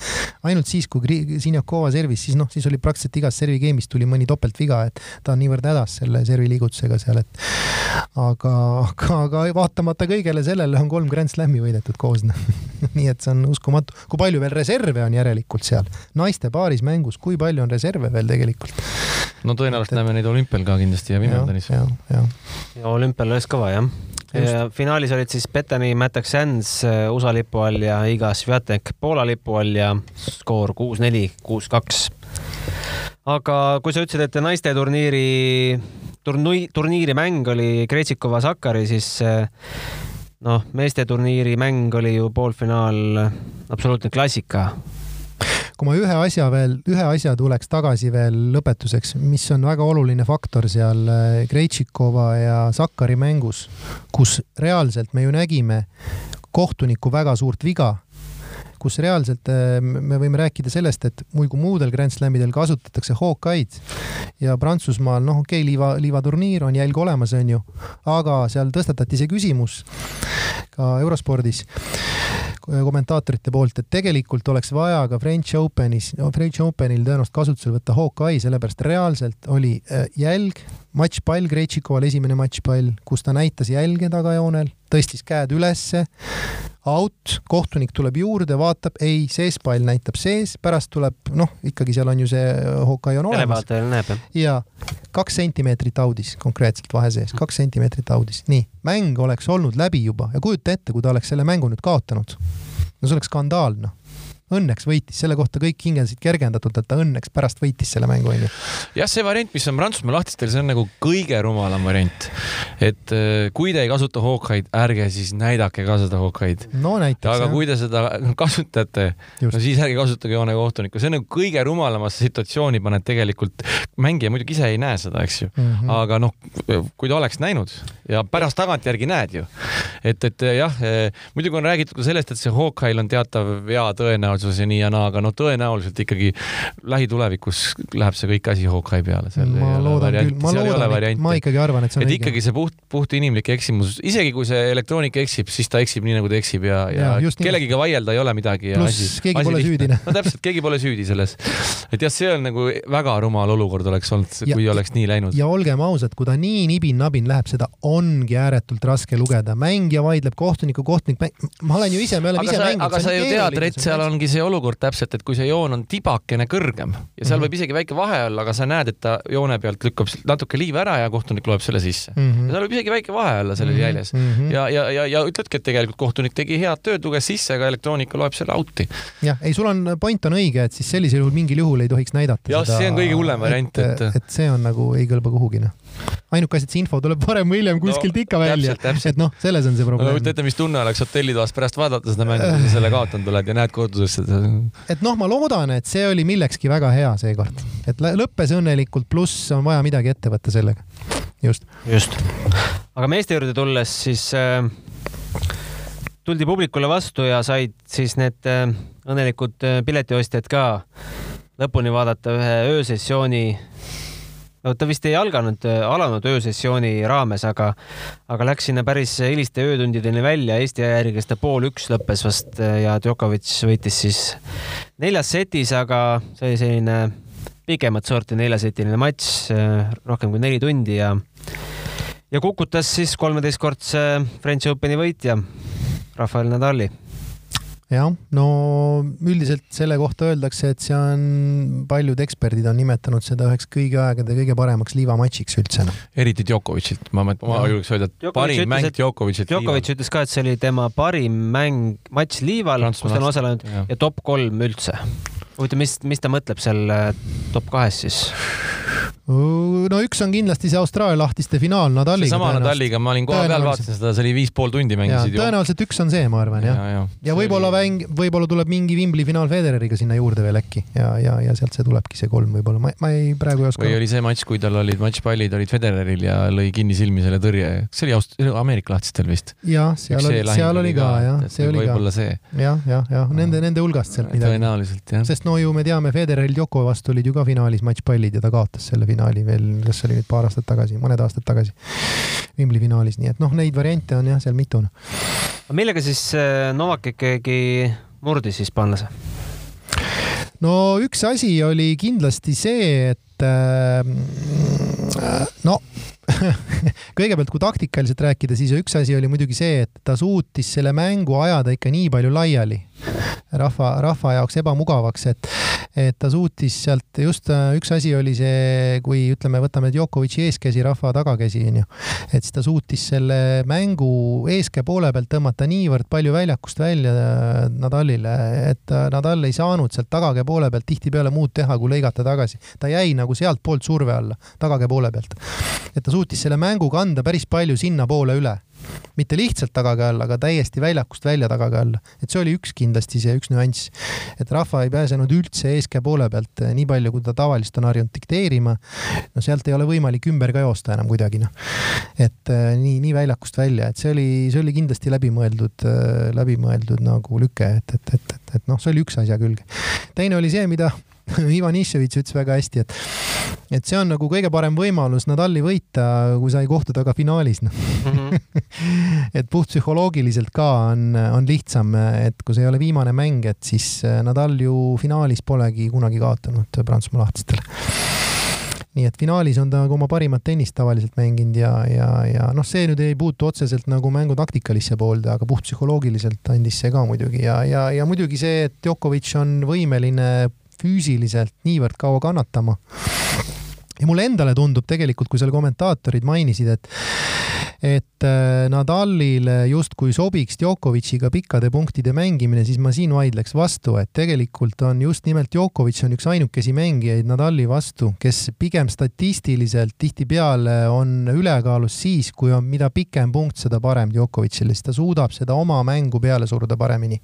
ainult siis, kui Sinjakova servis, siis noh, siis oli praktiliselt igas servi game'is tuli mõni topeltviga, et ta on niivõrd hädas selle servi liigutusega seal, et aga, aga, aga vaatamata kõigele sellele on kolm Grand Slami võidetud koos nii et see on uskumatu, kui palju veel reserve on järelikult seal naiste paaris mängus, kui palju on reserve veel tegelikult? no tõenäoliselt et, näeme neid olümpial ka kindlasti ja Wimbledonis. ja, ja, ja olümpial oleks kõva jah finaalis olid siis Betani Matax Sands äh, USA lipu all ja Iga Sviatek Poola lipu all ja skoor kuus-neli, kuus-kaks. aga kui sa ütlesid, et naiste turniiri, turniiri, turniiri mäng oli Kretšikova Sakari, siis äh, noh, meeste turniiri mäng oli ju poolfinaal absoluutne klassika. Kui ma ühe asja veel, ühe asja tuleks tagasi veel lõpetuseks, mis on väga oluline faktor seal äh, Krejtšikova ja Sakari mängus, kus reaalselt me ju nägime kohtuniku väga suurt viga kus reaalselt äh, me võime rääkida sellest, et kui muudel Grand Slamidel kasutatakse Hawkeye'd ja Prantsusmaal, noh, okei okay,, liiva, liivaturniir on jälg olemas, onju, aga seal tõstatati see küsimus ka eurospordis kommentaatorite poolt, et tegelikult oleks vaja ka French Openis, French Openil tõenäoliselt kasutusele võtta Hawkeye, sellepärast reaalselt oli äh, jälg, matšpall Krejtšikoval, esimene matšpall, kus ta näitas jälge tagajoonel, tõstis käed ülesse, out, kohtunik tuleb juurde, vaatab, ei, sees pall näitab sees, pärast tuleb, noh, ikkagi seal on ju see Hawkeye on olemas. ja kaks sentimeetrit audis konkreetselt vahe sees, kaks sentimeetrit audis, nii, mäng oleks olnud läbi juba ja kujuta ette, kui ta oleks selle mängu nüüd kaotanud. no see oleks skandaal, noh õnneks võitis, selle kohta kõik hingeldasid kergendatult, et ta õnneks pärast võitis selle mängu, onju. jah, see variant, mis on Prantsusmaa lahtistel, see on nagu kõige rumalam variant. et äh, kui te ei kasuta Hawkeye'd, ärge siis näidake ka seda Hawkeye'd. no näiteks. aga jah. kui te seda kasutate, no siis ärge kasutage joonekohtunikku, see on nagu kõige rumalamasse situatsiooni paned tegelikult, mängija muidugi ise ei näe seda, eks ju mm, -hmm. aga noh, kui ta oleks näinud ja pärast tagantjärgi näed ju, et, et jah, muidugi on räägitud ka sellest, et see Hawkeye'l on teatav vea tõenäosus tõenäosus ja nii ja naa, aga no tõenäoliselt ikkagi lähitulevikus läheb see kõik asi Hawkeye peale. ma loodan küll, ma loodan, ma ikkagi arvan, et see on et õige. ikkagi see puht, puht inimlik eksimus, isegi kui see elektroonika eksib, siis ta eksib nii, nagu ta eksib ja, ja, ja kellegiga vaielda ei ole midagi. pluss keegi asi pole lihtne. süüdi. no täpselt, keegi pole süüdi selles. et jah, see on nagu väga rumal olukord oleks olnud, kui ja, oleks nii läinud. ja olgem ausad, kui ta nii nibin-nabin läheb, seda ongi ääretult raske lugeda. mängija vaidleb kohtuniku, kohtunik mäng..., ma olen ju ise, me oleme aga ise mänginud. aga sa ju tead, Rett, seal ongi ongi see olukord täpselt, et kui see joon on tibakene kõrgem ja seal mm -hmm. võib isegi väike vahe olla, aga sa näed, et ta joone pealt lükkab natuke liiva ära ja kohtunik loeb selle sisse mm. -hmm. ja seal võib isegi väike vahe olla sellel mm -hmm. jäljes mm -hmm. ja, ja, ja, ja ütledki, et tegelikult kohtunik tegi head tööd, luges sisse, aga elektroonika loeb selle out'i. jah, ei, sul on, point on õige, et siis sellisel juhul mingil juhul ei tohiks näidata. jah, see on kõige hullem variant, et, et, et see on nagu ei kõlba kuhugi noh ainuke asi, et see info tuleb varem või hiljem kuskilt no, ikka välja. et noh, selles on see probleem. kujuta ette, mis tunne oleks hotellitoas pärast vaadata seda mängu, kui sa selle kaotanud oled ja näed kodusesse. et noh, ma loodan, et see oli millekski väga hea seekord, et lõppes õnnelikult, pluss on vaja midagi ette võtta sellega. just. just. aga meeste juurde tulles, siis äh, tuldi publikule vastu ja said siis need äh, õnnelikud äh, piletiostjad ka lõpuni vaadata ühe öösessiooni no ta vist ei alganud, äh, alanud öösessiooni raames, aga, aga läks sinna päris hiliste öötundideni välja. Eesti aja järgi ta pool üks lõppes vast äh, ja Djokovic võitis siis neljas setis, aga see oli selline pikemat sorti neljasetiline matš, äh, rohkem kui neli tundi ja ja kukutas siis kolmeteistkordse French Openi võitja Rafael Nadali jah, no üldiselt selle kohta öeldakse, et see on, paljud eksperdid on nimetanud seda üheks kõigi aegade kõige paremaks liivamatšiks üldse no.. eriti Djokovicit, ma, ma, ma julgeks öelda, et Djokovic parim ütles, mäng Djokovicit. Djokovic ütles ka, et see oli tema parim mäng, matš liival, kus ta on osalenud ja, ja top kolm üldse. huvitav, mis, mis ta mõtleb seal äh, top kahes siis? No üks on kindlasti see Austraalia lahtiste finaal Nadaliga. seesama Nadaliga, ma olin koha peal, vaatasin seda, see oli viis pool tundi mängisid ju. tõenäoliselt üks on see, ma arvan jah. ja, ja, ja võib-olla oli... mäng, võib-olla tuleb mingi Wimbledoni finaal Federeriga sinna juurde veel äkki ja, ja, ja sealt see tulebki see kolm võib-olla, ma, ma ei, praegu ei oska. või oli see matš, kui tal olid matšpallid olid Federeril ja lõi kinni silmi selle tõrje, see oli Aust-, Ameerika lahtistel vist. jah, seal oli, seal oli ka jah, see oli ka. võib-olla see. jah, jah, jah, nende, nende hulgast sealt midagi. tõenäoliselt jah. sest no ju me teame, Federeril Djoko vastu olid ju ka finaalis matšpallid ja ta kaotas selle finaali veel, kas see oli nüüd paar aastat tagasi, mõned aastad tagasi Wimbledoni finaalis, nii et noh, neid variante on jah, seal mitu. millega siis äh, Novak ikkagi murdis hispaanlase? no üks asi oli kindlasti see, et äh, no kõigepealt, kui taktikaliselt rääkida, siis üks asi oli muidugi see, et ta suutis selle mängu ajada ikka nii palju laiali rahva, rahva jaoks ebamugavaks, et, et ta suutis sealt just üks asi oli see, kui ütleme, võtame Djokovic'i eeskäsi, rahva tagakäsi, onju. et siis ta suutis selle mängu eeskäe poole pealt tõmmata niivõrd palju väljakust välja Nadalile, et Nadal ei saanud sealt tagakäe poole pealt tihtipeale muud teha, kui lõigata tagasi. ta jäi nagu sealtpoolt surve alla, tagakäe poole pealt. et ta suutis selle mängu kanda päris palju sinnapoole üle mitte lihtsalt tagakäe all, aga täiesti väljakust välja tagakäe alla. et see oli üks kindlasti see üks nüanss, et rahva ei pääsenud üldse eeskäe poole pealt eh, nii palju, kui ta tavaliselt on harjunud dikteerima. no sealt ei ole võimalik ümber ka joosta enam kuidagi noh. et eh, nii, nii väljakust välja, et see oli, see oli kindlasti läbimõeldud, eh, läbimõeldud nagu lüke, et, et, et, et, et noh, see oli üks asja külge. teine oli see, mida Ivan Iševitš ütles väga hästi, et, et see on nagu kõige parem võimalus Nadali võita, kui sa ei kohtu temaga finaalis no. mm. -hmm. et puhtpsühholoogiliselt ka on, on lihtsam, et kui see ei ole viimane mäng, et siis Nadal ju finaalis polegi kunagi kaotanud Prantsusmaa lahtistele nii et finaalis on ta nagu oma parimat tennist tavaliselt mänginud ja, ja, ja noh, see nüüd ei puutu otseselt nagu mängu taktikalisse poolde, aga puhtpsühholoogiliselt andis see ka muidugi ja, ja, ja muidugi see, et Djokovic on võimeline füüsiliselt niivõrd kaua kannatama. ja mulle endale tundub tegelikult, kui seal kommentaatorid mainisid, et et äh, Nadalile justkui sobiks Djokovic'iga pikkade punktide mängimine, siis ma siin vaidleks vastu, et tegelikult on just nimelt Djokovic on üks ainukesi mängijaid Nadali vastu, kes pigem statistiliselt tihtipeale on ülekaalus siis, kui on, mida pikem punkt, seda parem Djokovicile, siis ta suudab seda oma mängu peale suruda paremini.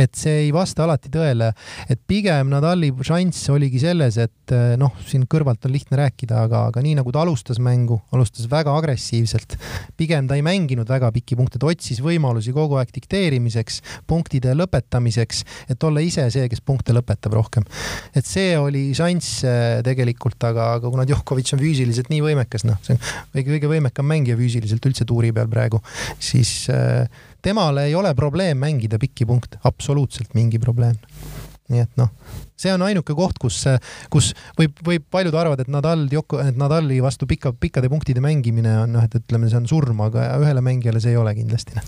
et see ei vasta alati tõele, et pigem Nadali šanss oligi selles, et äh, noh, siin kõrvalt on lihtne rääkida, aga, aga nii nagu ta alustas mängu, alustas väga agressiivselt pigem ta ei mänginud väga pikki punkte, ta otsis võimalusi kogu aeg dikteerimiseks, punktide lõpetamiseks, et olla ise see, kes punkte lõpetab rohkem. et see oli šanss äh, tegelikult, aga, aga kuna Djokovic on füüsiliselt nii võimekas, noh, see on kõige, kõige võimekam mängija füüsiliselt üldse tuuri peal praegu, siis äh, temal ei ole probleem mängida pikki punkte, absoluutselt mingi probleem nii et noh, see on ainuke koht, kus, kus võib, võib, paljud arvavad, et Nadal, et Nadali vastu pika, pikkade punktide mängimine on noh, et ütleme, see on surm, aga ühele mängijale see ei ole kindlasti.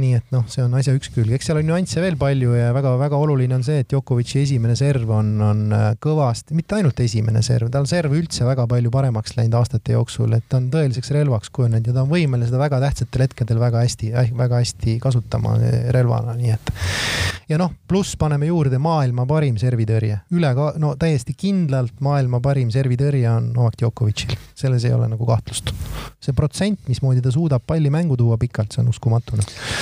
Nii et noh, see on asja üks külg, eks seal on nüansse veel palju ja väga-väga oluline on see, et Djokovic'i esimene serv on, on äh, kõvasti, mitte ainult esimene serv, tal serv üldse väga palju paremaks läinud aastate jooksul, et ta on tõeliseks relvaks kujunenud ja ta on võimeline seda väga tähtsatel hetkedel väga hästi, väga hästi kasutama äh, relvana, nii et. ja noh, pluss paneme juurde maailma parim servitõrje, üle ka, no täiesti kindlalt maailma parim servitõrje on Novak Djokovic'il, selles ei ole nagu kahtlust. see protsent, mismoodi ta suudab palli mängu tuua pikalt, see on uskumatu noh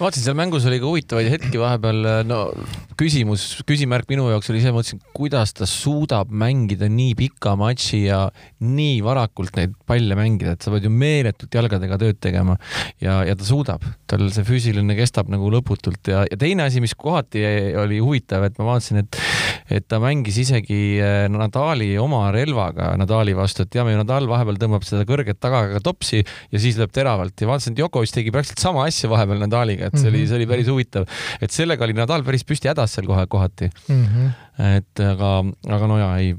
vaatasin, seal mängus oli ka huvitavaid hetki vahepeal, no küsimus, küsimärk minu jaoks oli see, mõtlesin, kuidas ta suudab mängida nii pika matši ja nii varakult neid palle mängida, et sa pead ju meeletult jalgadega tööd tegema ja, ja ta suudab, tal see füüsiline kestab nagu lõputult ja, ja teine asi, mis kohati oli huvitav, et ma vaatasin, et et ta mängis isegi eh, Nadali oma relvaga Nadali vastu, et teame ju, Nadal vahepeal tõmbab seda kõrget tagaga topsi ja siis lööb teravalt. Ja vaatasin, et Djokovic tegi praktiliselt sama asja vahepeal Nadaliga, et see oli, see oli päris huvitav, et sellega oli Nadal päris püsti hädas seal kohe kohati. Mm. -hmm. et aga, aga no jaa, ei,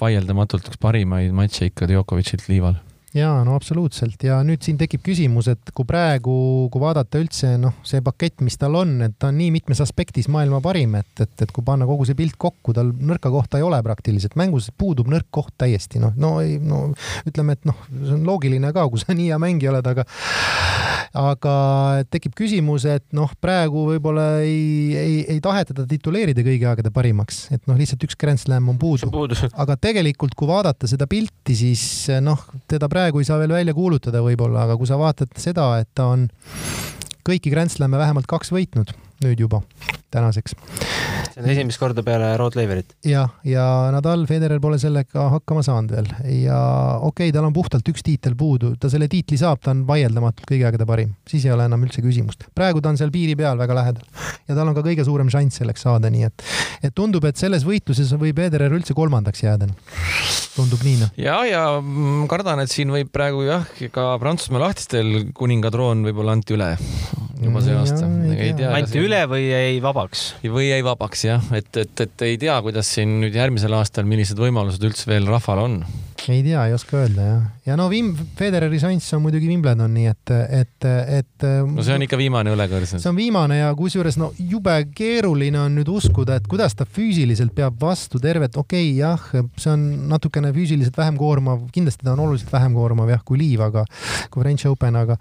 vaieldamatult üks parimaid matše ikka Djokovic'ilt liival. Jaa, no absoluutselt. Ja nüüd siin tekib küsimus, et kui praegu, kui vaadata üldse noh, see pakett, mis tal on, et ta on nii mitmes aspektis maailma parim, et, et, et kui panna kogu see pilt kokku, tal nõrka kohta ei ole praktiliselt, mängus puudub nõrk koht täiesti, noh, no ei, no ütleme, et noh, see on loogiline ka, kui sa nii hea mängija oled, aga aga tekib küsimus, et noh, praegu võib-olla ei, ei, ei taheta teda tituleerida kõigi aegade parimaks, et noh, lihtsalt üks Grand Slam on puudu. aga tegelikult, kui vaadata seda pilti, siis noh, teda praegu praegu ei saa veel välja kuulutada võib-olla, aga kui sa vaatad seda, et ta on kõiki Grand Slam'e vähemalt kaks võitnud nüüd juba tänaseks. see on esimest korda peale Rod Laverit. jah, ja Nadal, Federer pole sellega hakkama saanud veel ja okei okay,, tal on puhtalt üks tiitel puudu, ta selle tiitli saab, ta on vaieldamatult kõigi aegade parim, siis ei ole enam üldse küsimust. praegu ta on seal piiri peal väga lähedal ja tal on ka kõige suurem šanss selleks saada, nii et, et tundub, et selles võitluses võib Federer üldse kolmandaks jääda. tundub nii noh. ja, ja kardan, et siin võib praegu jah, ka Prantsusmaa lahtistel kuningatroon võib-olla anti üle juba see aasta. ei tea. anti üle või jäi vabaks? või jäi vabaks jah, et, et, et ei tea, kuidas siin nüüd järgmisel aastal, millised võimalused üldse veel rahval on ei tea, ei oska öelda jah. ja no Wim, Federeri šanss on muidugi Wimbledon, nii et, et, et. no see on ikka viimane õlekõrs. see on viimane ja kusjuures no jube keeruline on nüüd uskuda, et kuidas ta füüsiliselt peab vastu tervet, okei okay,, jah, see on natukene füüsiliselt vähem koormav, kindlasti ta on oluliselt vähem koormav jah, kui Liiv, aga kui French Open, aga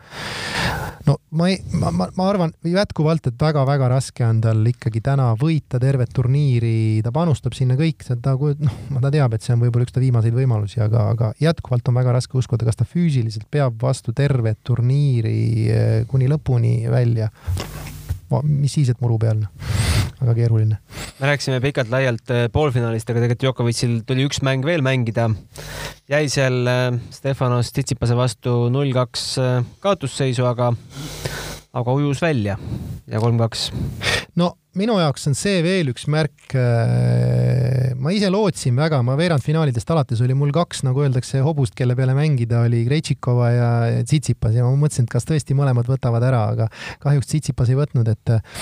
no ma ei, ma, ma, ma arvan jätkuvalt, et väga-väga raske on tal ikkagi täna võita tervet turniiri, ta panustab sinna kõik, ta, noh, ta teab, et see on võib-olla üks ta viimaseid võimalusi, aga, aga jätkuvalt on väga raske uskuda, kas ta füüsiliselt peab vastu tervet turniiri eh, kuni lõpuni välja. mis siis, et muru peal, väga keeruline. me rääkisime pikalt-laialt eh, poolfinaalist, aga tegelikult Djokovicil tuli üks mäng veel mängida. jäi seal eh, Stefanos Tsitsipase vastu null-kaks kaotusseisu, aga, aga ujus välja ja kolm-kaks. no minu jaoks on see veel üks märk. Ma ise lootsin väga, ma veerandfinaalidest alates oli mul kaks, nagu öeldakse, hobust, kelle peale mängida, oli Krejtšikova ja Tsitsipas ja ma mõtlesin, et kas tõesti mõlemad võtavad ära, aga kahjuks Tsitsipas ei võtnud, et äh,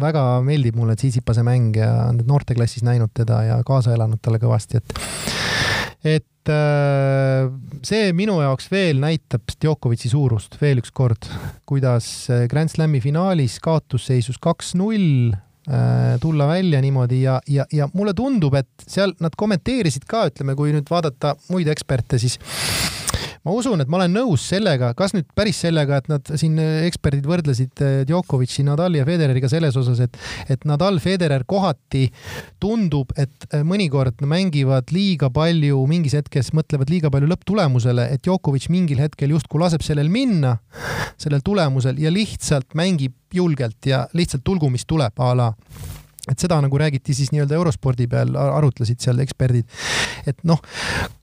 väga meeldib mulle Tsitsipase mäng ja noorteklassis näinud teda ja kaasa elanud talle kõvasti, et et äh, see minu jaoks veel näitab Djokovic'i suurust veel üks kord, kuidas Grand Slami finaalis kaotusseisus kaks-null tulla välja niimoodi ja, ja, ja mulle tundub, et seal nad kommenteerisid ka, ütleme, kui nüüd vaadata muid eksperte, siis ma usun, et ma olen nõus sellega, kas nüüd päris sellega, et nad siin eksperdid võrdlesid äh, Djokovic'i, Nadali ja Federeriga selles osas, et, et Nadal, Federer kohati tundub, et äh, mõnikord mängivad liiga palju, mingis hetkes mõtlevad liiga palju lõpptulemusele, et Djokovic mingil hetkel justkui laseb sellel minna, sellel tulemusel ja lihtsalt mängib julgelt ja lihtsalt tulgu, mis tuleb a la et seda nagu räägiti siis nii-öelda eurospordi peal, arutlesid seal eksperdid. et noh,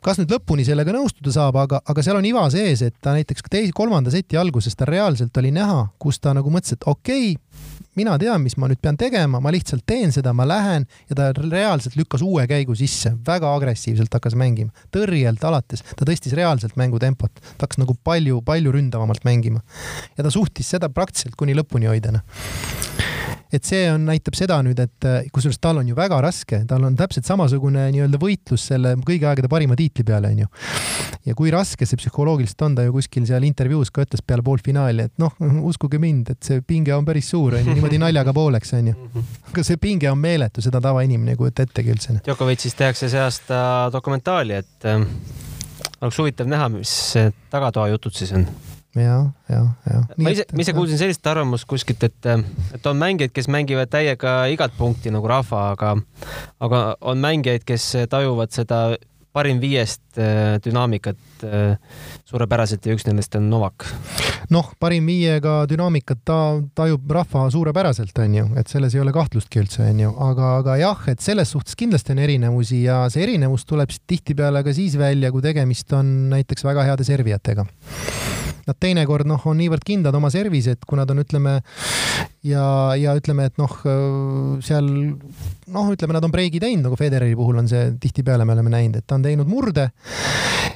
kas nüüd lõpuni sellega nõustuda saab, aga, aga seal on iva sees, et ta näiteks teise, kolmanda seti alguses ta reaalselt oli näha, kus ta nagu mõtles, et okei okay,, mina tean, mis ma nüüd pean tegema, ma lihtsalt teen seda, ma lähen ja ta reaalselt lükkas uue käigu sisse, väga agressiivselt hakkas mängima, tõrjelt alates, ta tõstis reaalselt mängutempot, ta hakkas nagu palju-palju ründavamalt mängima. Ja ta suutis seda praktiliselt kuni lõpuni hoida, noh et see on, näitab seda nüüd, et äh, kusjuures tal on ju väga raske, tal on täpselt samasugune nii-öelda võitlus selle kõigi aegade parima tiitli peale, onju. ja kui raske see psühholoogiliselt on, ta ju kuskil seal intervjuus ka ütles peale poolfinaali, et noh, uskuge mind, et see pinge on päris suur, onju, niimoodi naljaga pooleks, onju. aga see pinge on meeletu, seda tavainimene ei kujuta ettegi üldse. Djokovicist tehakse see aasta dokumentaali, et äh, oleks huvitav näha, mis tagatoa jutud siis on ja, ja, ja. ma ise, ma ise kuulsin sellist arvamust kuskilt, et, et on mängijaid, kes mängivad täiega igat punkti nagu Rahva, aga, aga on mängijaid, kes tajuvad seda parim viiest äh, dünaamikat äh, suurepäraselt ja üks nendest on Novak. noh, parim viiega dünaamikat ta tajub rahva suurepäraselt, onju, et selles ei ole kahtlustki üldse, onju, aga, aga jah, et selles suhtes kindlasti on erinevusi ja see erinevus tuleb tihtipeale ka siis välja, kui tegemist on näiteks väga heade servijatega nad teinekord noh, on niivõrd kindlad oma servis, et kui nad on, ütleme ja, ja ütleme, et noh, seal noh, ütleme, nad on breigi teinud, nagu Federeri puhul on see tihtipeale me oleme näinud, et ta on teinud murde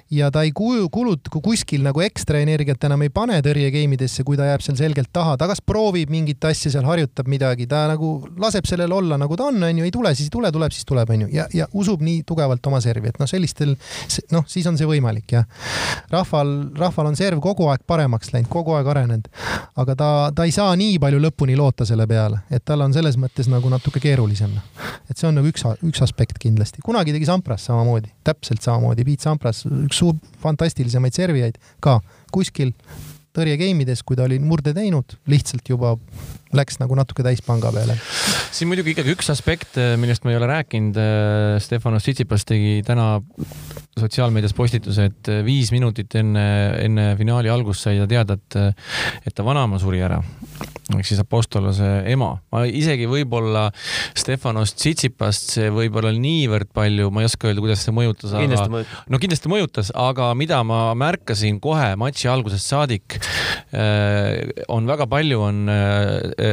ja ta ei kuluta kuskil nagu ekstra energiat enam ei pane tõrjegeimidesse, kui ta jääb seal selgelt taha, ta kas proovib mingit asja seal, harjutab midagi, ta nagu laseb sellel olla, nagu ta on, onju, ei tule, siis ei tule, tuleb, siis tuleb, onju, ja, ja usub nii tugevalt oma servi, et noh, sellistel noh, siis on see võimalik jah. rahval, rahval on serv kogu aeg paremaks läinud, kogu aeg arenenud, aga ta, ta ei saa nii palju lõpuni loota selle peale, et tal on selles mõttes nagu natuke keerulisem. et see on nagu üks, üks aspekt kindlasti, kunagi tegi Sampras samamoodi, täpselt samamoodi, Piet Sampras, üks suur, fantastilisemaid servijaid ka kuskil tõrjegeimides, kui ta oli murde teinud, lihtsalt juba läks nagu natuke täispanga peale. siin muidugi ikkagi üks aspekt, millest ma ei ole rääkinud. Stefanos Tsitsipas tegi täna sotsiaalmeedias postituse, et viis minutit enne, enne finaali algust sai ta teada, et, et ta vanaema suri ära ehk siis Apostolose ema. ma isegi võib-olla Stefanos Tsitsipast see võib-olla niivõrd palju, ma ei oska öelda, kuidas see mõjutas, aga mõjutas. no kindlasti mõjutas, aga mida ma märkasin kohe matši algusest saadik, on väga palju on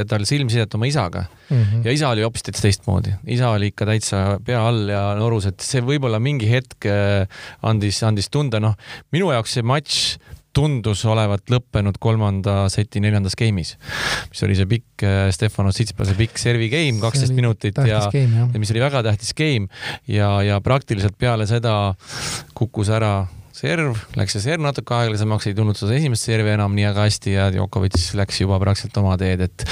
tal silmsidet oma isaga. Mm -hmm. ja isa oli hoopis täitsa teistmoodi, isa oli ikka täitsa pea all ja norus, et see võib-olla mingi hetk äh, andis, andis tunda, noh, minu jaoks see matš tundus olevat lõppenud kolmanda seti neljandas game'is, mis oli see pikk äh, Stefano Tsitsipase pikk servi game, kaksteist minutit ja, ja mis oli väga tähtis game. Ja, ja praktiliselt peale seda kukkus ära serv, läks see serv natuke aeglasemaks, ei tulnud seda esimest servi enam nii väga hästi ja Djokovic läks juba praktiliselt oma teed, et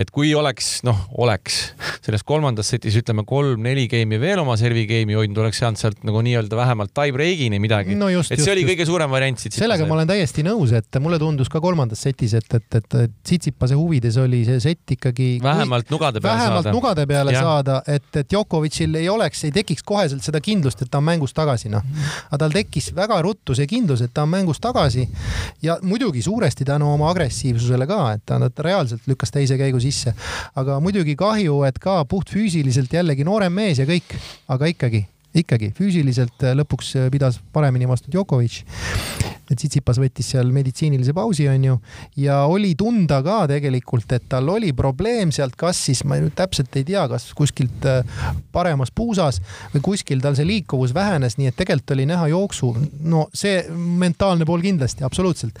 et kui oleks, noh, oleks selles kolmandas setis ütleme kolm-neli game'i veel oma servi game'i hoidnud, oleks saanud sealt nagu nii-öelda vähemalt tie break'ini midagi no. et see just, oli just. kõige suurem variant. sellega ma olen täiesti nõus, et mulle tundus ka kolmandas setis, et, et, et, et Tsitsipase huvides oli see sett ikkagi vähemalt nugade peale vähemalt saada. nugade peale ja. saada, et, et Djokovicil ei oleks, ei tekiks koheselt seda kindlust, et ta on mängus tagasi, noh. aga tal tekkis väga väga ruttu see kindlus, et ta on mängus tagasi ja muidugi suuresti tänu oma agressiivsusele ka, et ta, ta reaalselt lükkas teise käigu sisse. aga muidugi kahju, et ka puhtfüüsiliselt jällegi noorem mees ja kõik, aga ikkagi, ikkagi füüsiliselt lõpuks pidas paremini vastu Djokovic Tsitsipas võttis seal meditsiinilise pausi, onju, ja oli tunda ka tegelikult, et tal oli probleem sealt, kas siis ma nüüd täpselt ei tea, kas kuskilt äh, paremas puusas või kuskil tal see liikuvus vähenes, nii et tegelikult oli näha jooksu, no see mentaalne pool kindlasti, absoluutselt.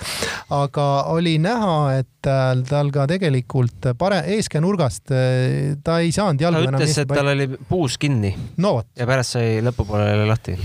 aga oli näha, et äh, tal ka tegelikult pare-, eeskäänurgast äh, ta ei saanud jalga enam. ta ütles, et tal oli puus kinni no,. ja pärast sai lõpupoole lahti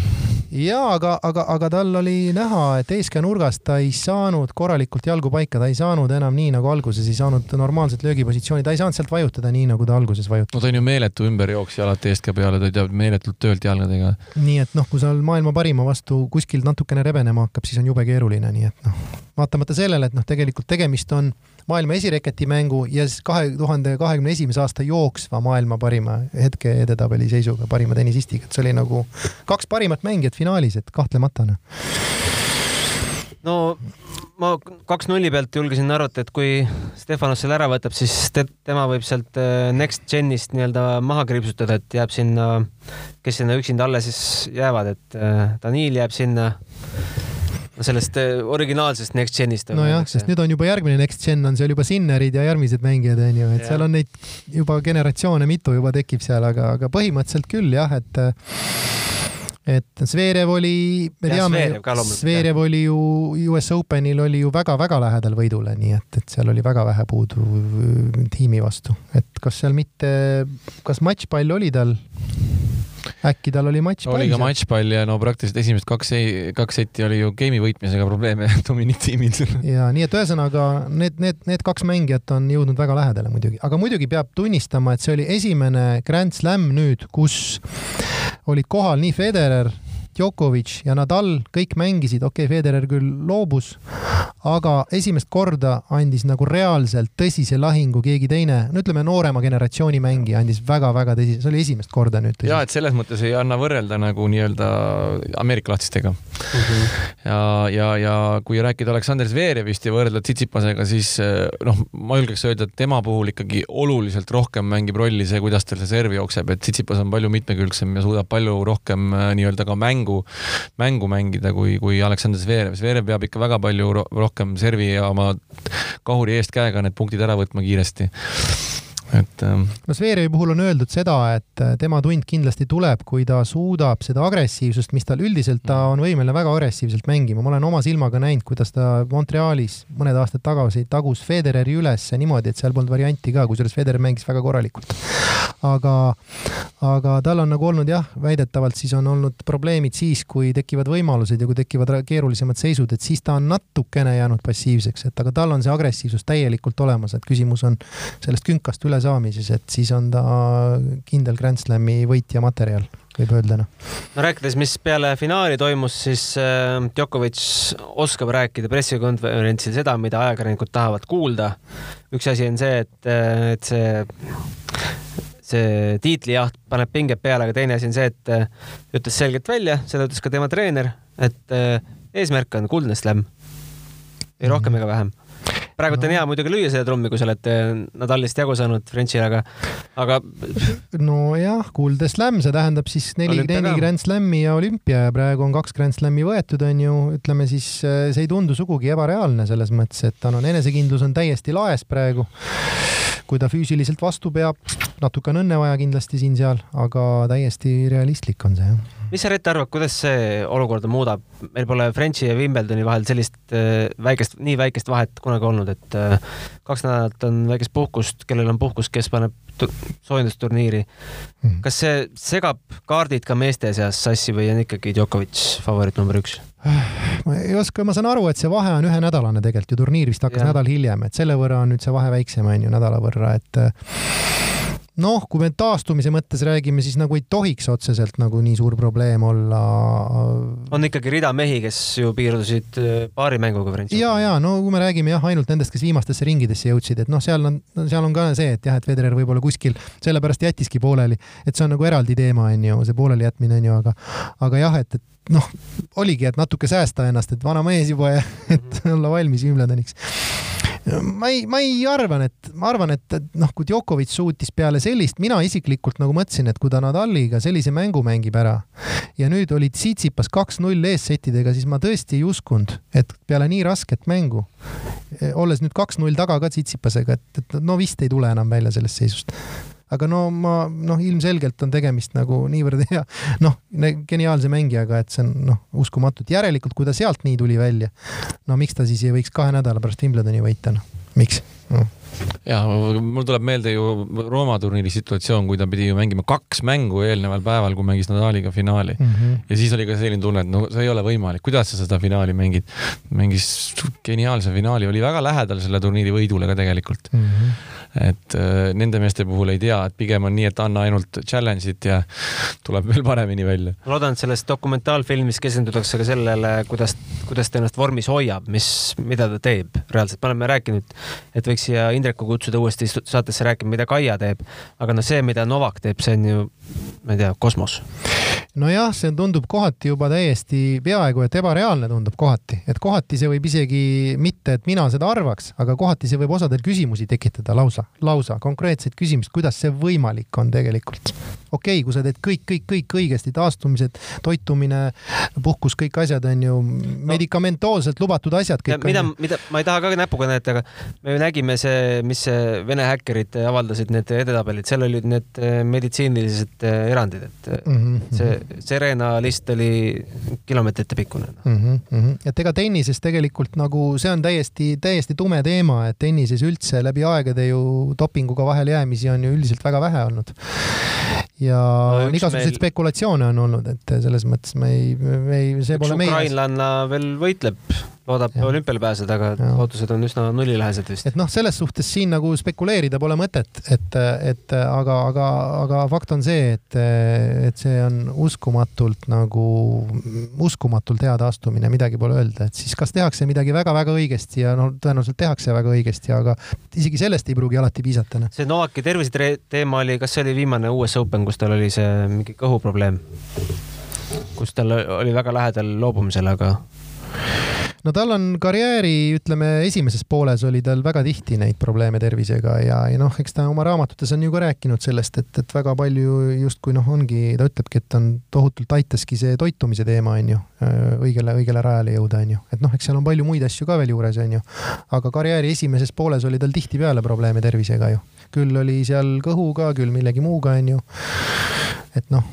ja aga, aga, aga tal oli näha, et eeskäänurgast ta ei saanud korralikult jalgu paika, ta ei saanud enam nii nagu alguses, ei saanud normaalset löögipositsiooni, ta ei saanud sealt vajutada nii, nagu ta alguses vajutas. no ta on ju meeletu ümberjooksja alati eeskäe peale, ta teab meeletult töölt jalgadega. nii et noh, kui sa maailma parima vastu kuskil natukene rebenema hakkab, siis on jube keeruline, nii et noh, vaatamata sellele, et noh, tegelikult tegemist on maailma esireketi mängu ja siis kahe tuhande kahekümne esimese aasta jooksva maailma parima hetke edetabeli seisuga parima tennisistiga, et see oli nagu kaks parimat mängijat finaalis, et kahtlemata noh. no ma kaks nulli pealt julgesin arvata, et kui Stefanos selle ära võtab, siis te, tema võib sealt äh, Next Genist nii-öelda maha kriipsutada, et jääb sinna, kes sinna üksinda alles siis jäävad, et äh, Danil jääb sinna sellest äh, originaalsest Next Genist. nojah, sest nüüd on juba järgmine Next Gen on seal juba Sinnerid ja järgmised mängijad onju, et ja. seal on neid juba generatsioone mitu juba tekib seal, aga, aga põhimõtteliselt küll jah, et et Zverev oli, me ja, teame, Zverev oli ju US Openil oli ju väga-väga lähedal võidule, nii et, et seal oli väga vähe puudu tiimi vastu, et kas seal mitte, kas matšpall oli tal? Äkki tal oli matšpall? oli ka matšpall ja no praktiliselt esimesed kaks, kaks setti oli ju game'i võitmisega probleeme Dominic tiimil. ja nii et ühesõnaga need, need, need kaks mängijat on jõudnud väga lähedale muidugi, aga muidugi peab tunnistama, et see oli esimene Grand Slam nüüd, kus olid kohal nii Federer Djokovic ja Nadal kõik mängisid, okei okay,, Federer küll loobus, aga esimest korda andis nagu reaalselt tõsise lahingu keegi teine, no ütleme, noorema generatsiooni mängija andis väga-väga tõsise, see oli esimest korda nüüd. ja et selles mõttes ei anna võrrelda nagu nii-öelda Ameerika lahtistega mm. -hmm. ja, ja, ja kui rääkida Aleksandr Zverevist ja võrrelda Tsitsipasega, siis noh, ma julgeks öelda, et tema puhul ikkagi oluliselt rohkem mängib rolli see, kuidas tal see serv jookseb, et Tsitsipas on palju mitmekülgsem ja suudab palju rohkem nii-öelda ka mängu mängu, mängu mängida kui, kui Aleksander Zverev. Zverev peab ikka väga palju rohkem servi ja oma kahuri eest käega need punktid ära võtma kiiresti et. Ähm, no Zverevi puhul on öeldud seda, et äh, tema tund kindlasti tuleb, kui ta suudab seda agressiivsust, mis tal üldiselt, ta on võimeline väga agressiivselt mängima, ma olen oma silmaga näinud, kuidas ta Montrealis mõned aastad tagasi tagus Federeri üles niimoodi, et seal polnud varianti ka, kusjuures Federer mängis väga korralikult. aga, aga tal on nagu olnud jah, väidetavalt siis on olnud probleemid siis, kui tekivad võimalused ja kui tekivad keerulisemad seisud, et siis ta on natukene jäänud passiivseks, et aga tal on see agressiivsus täielikult olemas, et küsimus on sellest künkast üle saamises, et siis on ta kindel Grand Slami võitja materjal, võib öelda noh. no rääkides, mis peale finaali toimus, siis äh, Djokovic oskab rääkida pressikonverentsil seda, mida ajakirjanikud tahavad kuulda. üks asi on see, et, äh, et see see tiitlijaht paneb pinged peale, aga teine asi on see, et äh, ütles selgelt välja, seda ütles ka tema treener, et eesmärk on kuldne slam. ei rohkem ega vähem praegult no. on hea muidugi lüüa seda trummi, kui sa oled eh, Nadalist jagu saanud Frenchile, aga, aga. nojah, kuulda slam, see tähendab siis neli, neli Grand Slami ja olümpia ja praegu on kaks Grand Slami võetud, on ju, ütleme siis eh, see ei tundu sugugi ebareaalne selles mõttes, et tal on enesekindlus on täiesti laes praegu. kui ta füüsiliselt vastu peab, natuke on õnne vaja kindlasti siin-seal, aga täiesti realistlik on see jah mis sa, Rett, arvad, kuidas see olukorda muudab? meil pole Frenchi ja Wimbledoni vahel sellist äh, väikest, nii väikest vahet kunagi olnud, et äh, kaks nädalat on väikest puhkust, kellel on puhkus, kes paneb soojendusturniiri mm.. kas see segab kaardid ka meeste seas sassi või on ikkagi Djokovic favoriit number üks? ma ei oska, ma saan aru, et see vahe on ühenädalane tegelikult ju, turniir vist hakkas ja. nädal hiljem, et selle võrra on nüüd see vahe väiksem, on ju, nädala võrra, et noh, kui me taastumise mõttes räägime, siis nagu ei tohiks otseselt nagu nii suur probleem olla. on ikkagi rida mehi, kes ju piirdusid äh, paari mänguga Prantsusmaal. ja, ja no kui me räägime jah, ainult nendest, kes viimastesse ringidesse jõudsid, et noh, seal on, seal on ka see, et jah, et Federer võib-olla kuskil sellepärast jättiski pooleli, et see on nagu eraldi teema, on ju, see pooleli jätmine on ju, aga, aga jah, et, et noh, oligi, et natuke säästa ennast, et vana mees juba ja et olla valmis Wimbledoniks ma ei, ma ei arvan, et ma arvan, et noh, kui Djokovic suutis peale sellist, mina isiklikult nagu mõtlesin, et kui ta Nadaliga sellise mängu mängib ära ja nüüd oli Tsitsipas kaks-null eessettidega, siis ma tõesti ei uskunud, et peale nii rasket mängu, olles nüüd kaks-null taga ka Tsitsipasega, et, et no vist ei tule enam välja sellest seisust aga no ma noh, ilmselgelt on tegemist nagu niivõrd hea, noh, geniaalse mängijaga, et see on noh, uskumatu, et järelikult, kui ta sealt nii tuli välja, no miks ta siis ei võiks kahe nädala pärast Wimbledoni võita, noh, miks no.? ja mul tuleb meelde ju Rooma turniiri situatsioon, kui ta pidi ju mängima kaks mängu eelneval päeval, kui mängis Nadaliga finaali mm. -hmm. ja siis oli ka selline tunne, et no see ei ole võimalik, kuidas sa seda finaali mängid. mängis geniaalse finaali, oli väga lähedal selle turniiri võidule ka tegelikult mm. -hmm et äh, nende meeste puhul ei tea, et pigem on nii, et anna ainult challenge'it ja tuleb veel paremini välja. ma loodan, et selles dokumentaalfilmis keskendutakse ka sellele, kuidas, kuidas ta ennast vormis hoiab, mis, mida ta teeb reaalselt. me oleme rääkinud, et võiks siia Indreku kutsuda uuesti saatesse rääkima, mida Kaia teeb, aga noh, see, mida Novak teeb, see on ju, ma ei tea, kosmos nojah, see tundub kohati juba täiesti peaaegu et ebareaalne tundub kohati, et kohati see võib isegi mitte, et mina seda arvaks, aga kohati see võib osadel küsimusi tekitada lausa, lausa konkreetseid küsimusi, kuidas see võimalik on tegelikult. okei okay,, kui sa teed kõik, kõik, kõik õigesti, taastumised, toitumine, puhkus, kõik asjad on ju medikamentoosselt lubatud asjad. mida, mida ma ei taha ka näpuga näidata, aga me ju nägime see, mis Vene häkkerid avaldasid, need edetabelid, seal olid need meditsiinilised erandid, et mm -hmm. see Serena list oli kilomeetrite pikkune mm. -hmm, mm -hmm. et ega tennises tegelikult nagu see on täiesti, täiesti tume teema, et tennises üldse läbi aegade ju dopinguga vahele jäämisi on ju üldiselt väga vähe olnud. Ja no, igasuguseid meil... spekulatsioone on olnud, et selles mõttes me ei, me ei, see pole meie. ukrainlanna veel võitleb loodab olümpiale pääseda, aga ootused on üsna nullilähedased vist. et noh, selles suhtes siin nagu spekuleerida pole mõtet, et, et aga, aga, aga fakt on see, et, et see on uskumatult nagu, uskumatult hea taastumine, midagi pole öelda, et siis kas tehakse midagi väga-väga õigesti ja no tõenäoliselt tehakse väga õigesti, aga isegi sellest ei pruugi alati piisata. Noh. see Novaki terviseteema oli, kas see oli viimane US Open, kus tal oli see mingi kõhuprobleem? kus tal oli väga lähedal loobumisele, aga no tal on karjääri, ütleme, esimeses pooles oli tal väga tihti neid probleeme tervisega ja, ja noh, eks ta oma raamatutes on ju ka rääkinud sellest, et, et väga palju justkui noh, ongi, ta ütlebki, et on tohutult aitaski see toitumise teema, on ju, õigele, õigele rajale jõuda, on ju. et noh, eks seal on palju muid asju ka veel juures, on ju. aga karjääri esimeses pooles oli tal tihtipeale probleeme tervisega ju. Küll oli seal kõhuga, küll millegi muuga, on ju. et noh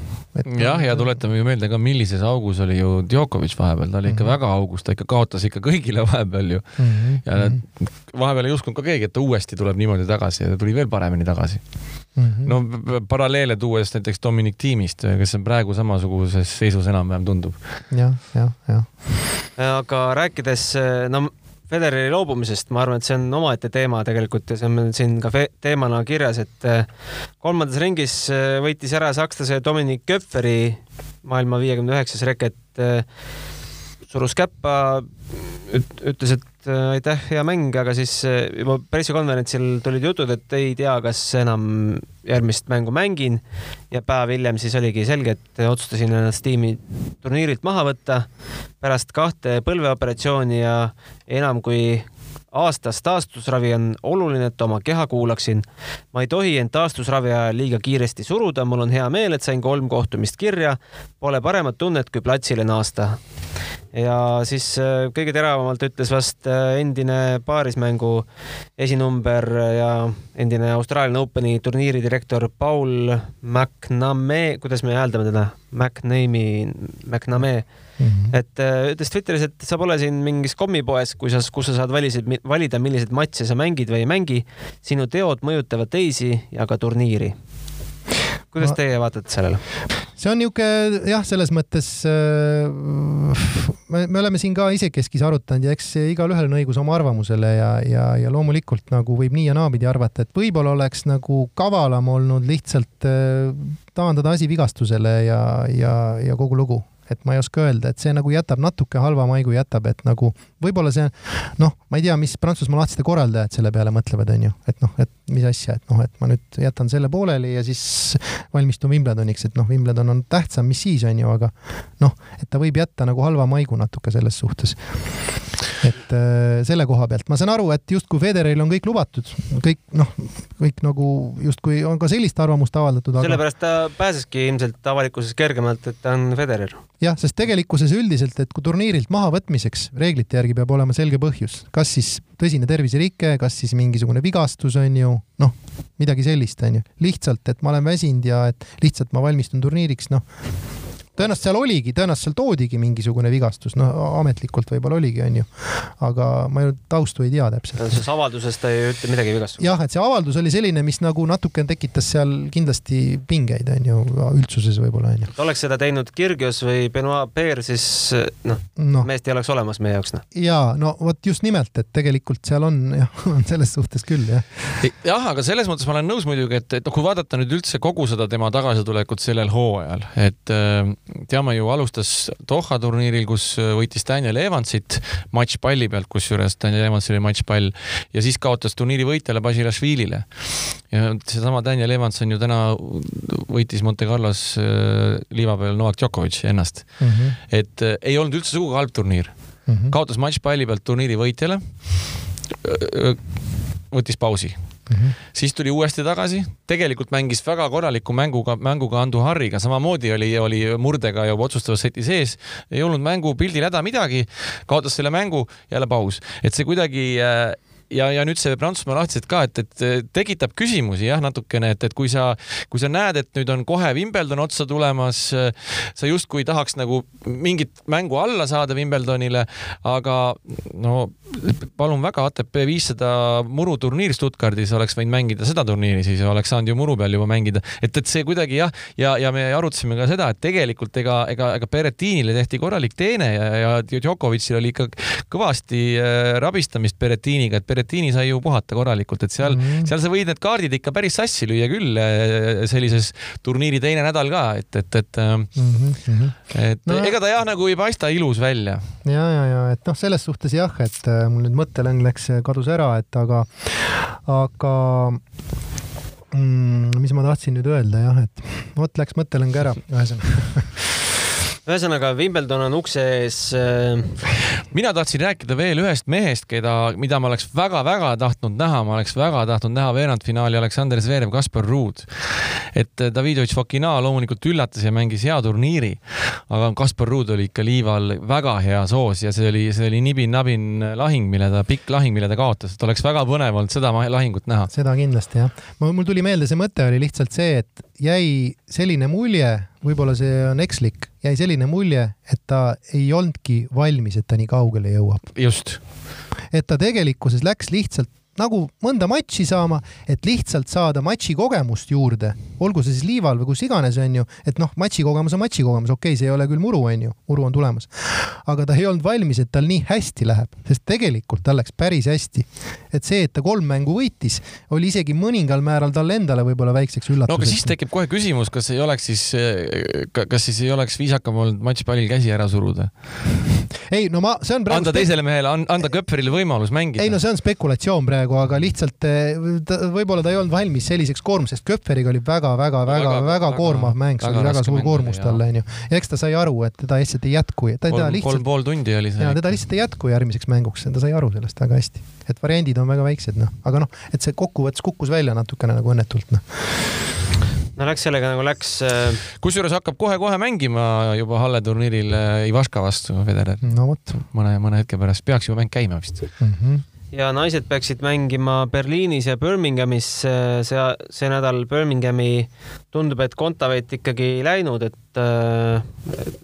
jah, ja tuletame ju meelde ka, millises augus oli ju Djokovic vahepeal, ta oli ikka mm -hmm. väga augus, ta ikka kaotas ikka kõigile vahepeal ju mm. -hmm. ja mhm. vahepeal ei uskunud ka keegi, et ta uuesti tuleb niimoodi tagasi ja ta tuli veel paremini tagasi mm. -hmm. no paralleele tuues näiteks Dominic Tiimist, kes on praegu samasuguses seisus enam-vähem tundub ja,. jah, jah, jah. aga rääkides, no Federeri loobumisest, ma arvan, et see on omaette teema tegelikult ja see on meil siin ka teemana kirjas, et äh, kolmandas ringis äh, võitis ära sakslase Dominic Köpferi maailma viiekümne üheksas reket, äh, surus käppa, ütles, et et äh, aitäh, hea mäng, aga siis äh, juba pressikonverentsil tulid jutud, et ei tea, kas enam järgmist mängu mängin ja päev hiljem siis oligi selge, et otsustasin ennast tiimi turniirilt maha võtta pärast kahte põlveoperatsiooni ja enam kui aastas taastusravi on oluline, et oma keha kuulaksin. ma ei tohi end taastusravi ajal liiga kiiresti suruda, mul on hea meel, et sain kolm kohtumist kirja. Pole paremat tunnet, kui platsile naasta ja siis äh, kõige teravamalt ütles vast äh, endine paarismängu esinumber ja endine Australian Openi turniiri direktor Paul McNamee, kuidas me hääldame teda, McNamee, McNamee mm, -hmm. et äh, ütles Twitteris, et sa pole siin mingis kommipoes, kui sa, kus sa saad valisid, valida, milliseid matše sa mängid või ei mängi. sinu teod mõjutavad teisi ja ka turniiri kuidas teie vaatate sellele? see on niisugune jah, selles mõttes äh, me, me oleme siin ka isekeskis arutanud ja eks igalühel on õigus oma arvamusele ja, ja, ja loomulikult nagu võib nii ja naapidi arvata, et võib-olla oleks nagu kavalam olnud lihtsalt äh, taandada asi vigastusele ja, ja, ja kogu lugu et ma ei oska öelda, et see nagu jätab natuke halva maigu, jätab, et nagu võib-olla see noh, ma ei tea, mis Prantsusmaa lahtiste korraldajad selle peale mõtlevad, onju, et noh, et mis asja, et noh, et ma nüüd jätan selle pooleli ja siis valmistun Wimbledoniks, et noh, Wimbledon on tähtsam, mis siis onju, aga noh, et ta võib jätta nagu halva maigu natuke selles suhtes et äh, selle koha pealt ma saan aru, et justkui Federeril on kõik lubatud, kõik noh, kõik nagu justkui on ka sellist arvamust avaldatud aga.... sellepärast ta pääseski ilmselt avalikkuses kergemalt, et ta on Federer. Jah, sest tegelikkuses üldiselt, et kui turniirilt mahavõtmiseks reeglite järgi peab olema selge põhjus, kas siis tõsine terviserike, kas siis mingisugune vigastus on ju, noh, midagi sellist on ju, lihtsalt, et ma olen väsinud ja et lihtsalt ma valmistun turniiriks, noh tõenäoliselt seal oligi, tõenäoliselt seal toodigi mingisugune vigastus, no ametlikult võib-olla oligi, onju. aga ma ju taustu ei tea täpselt. selles avalduses ta ei ütle midagi vigastust. jah, et see avaldus oli selline, mis nagu natuke tekitas seal kindlasti pingeid, onju, üldsuses võib-olla, onju. oleks seda teinud Kirgios või Benoit Paire, siis noh no. meest ei oleks olemas meie jaoks, noh. ja no vot just nimelt, et tegelikult seal on jah, on selles suhtes küll, jah. jah, aga selles mõttes ma olen nõus muidugi, et, et noh, kui vaadata nüüd üldse kogu seda tema tagasitulekut sellel hooajal, et äh, teame ju, alustas Doha turniiril, kus äh, võitis Daniel Evansit matšpalli pealt, kusjuures Daniel Evansil oli matšpall ja siis kaotas turniiri võitjale Basilashvilile. ja seesama Daniel Evans on ju täna, võitis Monte Carlos äh, liiva peal Novak Djokovic ennast mm. -hmm. et äh, ei olnud üldse sugugi halb turniir mm. -hmm. kaotas matšpalli pealt turniiri võitjale võttis pausi mm. -hmm. siis tuli uuesti tagasi, tegelikult mängis väga korraliku mänguga, mänguga Andu Harriga, samamoodi oli, oli murdega juba otsustavas seti sees, ei olnud mängu pildil häda midagi, kaotas selle mängu, jälle paus, et see kuidagi äh, ja, ja nüüd see Prantsusmaa lahtised ka, et, et tekitab küsimusi jah, natukene, et, et kui sa, kui sa näed, et nüüd on kohe Wimbledon otsa tulemas, sa justkui tahaks nagu mingit mängu alla saada Wimbledonile, aga no palun väga, ATP viissada muruturniir Stuttgardis oleks võinud mängida seda turniiri, siis oleks saanud ju muru peal juba mängida, et, et see kuidagi jah, ja, ja me arutasime ka seda, et tegelikult ega, ega, ega Berettinile tehti korralik teene ja, ja Djokovicil oli ikka kõvasti äh, rabistamist Berettiniga, et Berettini sai ju puhata korralikult, et seal mm, -hmm. seal sa võid need kaardid ikka päris sassi lüüa küll äh, sellises turniiri teine nädal ka, et, et, et mm, -hmm. et no, ega ta jah, nagu ei paista ilus välja. ja, ja, ja et noh, selles suhtes jah, et mul nüüd mõttelõng läks, kadus ära, et aga, aga mm,. mis ma tahtsin nüüd öelda jah, et vot läks mõttelõng ära, ühesõnaga ühesõnaga, Wimbledon on ukse ees. Äh, mina tahtsin rääkida veel ühest mehest, keda, mida ma oleks väga-väga tahtnud näha, ma oleks väga tahtnud näha veerandfinaali Aleksander Zverev, Kaspar Ruud. et äh, Davidovitš Fokina loomulikult üllatas ja mängis hea turniiri, aga Kaspar Ruud oli ikka liival väga hea soos ja see oli, see oli nibin-nabin lahing, mille ta, pikk lahing, mille ta kaotas, et oleks väga põnev olnud seda lahingut näha. seda kindlasti jah. mul tuli meelde, see mõte oli lihtsalt see, et jäi selline mulje, võib-olla see on ekslik, jäi selline mulje, et ta ei olnudki valmis, et ta nii kaugele jõuab. just. et ta tegelikkuses läks lihtsalt nagu mõnda matši saama, et lihtsalt saada matši kogemust juurde, olgu see siis liival või kus iganes, onju, et noh, matši kogemus on matši kogemus, okei okay,, see ei ole küll muru, onju, muru on tulemas. aga ta ei olnud valmis, et tal nii hästi läheb, sest tegelikult tal läks päris hästi. et see, et ta kolm mängu võitis, oli isegi mõningal määral talle endale võib-olla väikseks üllatuseks. no aga siis tekib kohe küsimus, kas ei oleks siis, kas siis ei oleks viisakam olnud matšpallil käsi ära suruda? Ei no ma, see on praegu anda teisele mehele, anda Köpferile võimalus mängida. ei no see on spekulatsioon praegu aga lihtsalt eh, võib-olla ta ei olnud valmis selliseks koormuseks. Köpferiga oli väga-väga-väga-väga koormav mäng, see oli väga suur koormus talle, onju. ja eks ta sai aru, et teda lihtsalt ei jätku. kolm, kolm pool tundi oli see. ja teda lihtsalt ei jätku järgmiseks mänguks, ta sai aru sellest väga hästi. et variandid on väga väiksed, noh, aga noh, et see kokkuvõttes kukkus välja natukene nagu õnnetult, noh no läks sellega nagu läks. Äh, kusjuures hakkab kohe-kohe mängima juba Halle turniiril äh, Ivaška vastu Federer. no vot. mõne, mõne hetke pärast peaks juba mäng käima vist mm. -hmm ja naised peaksid mängima Berliinis ja Birminghamis see, see nädal Birminghami tundub, et Kontaveit ikkagi ei läinud, et äh,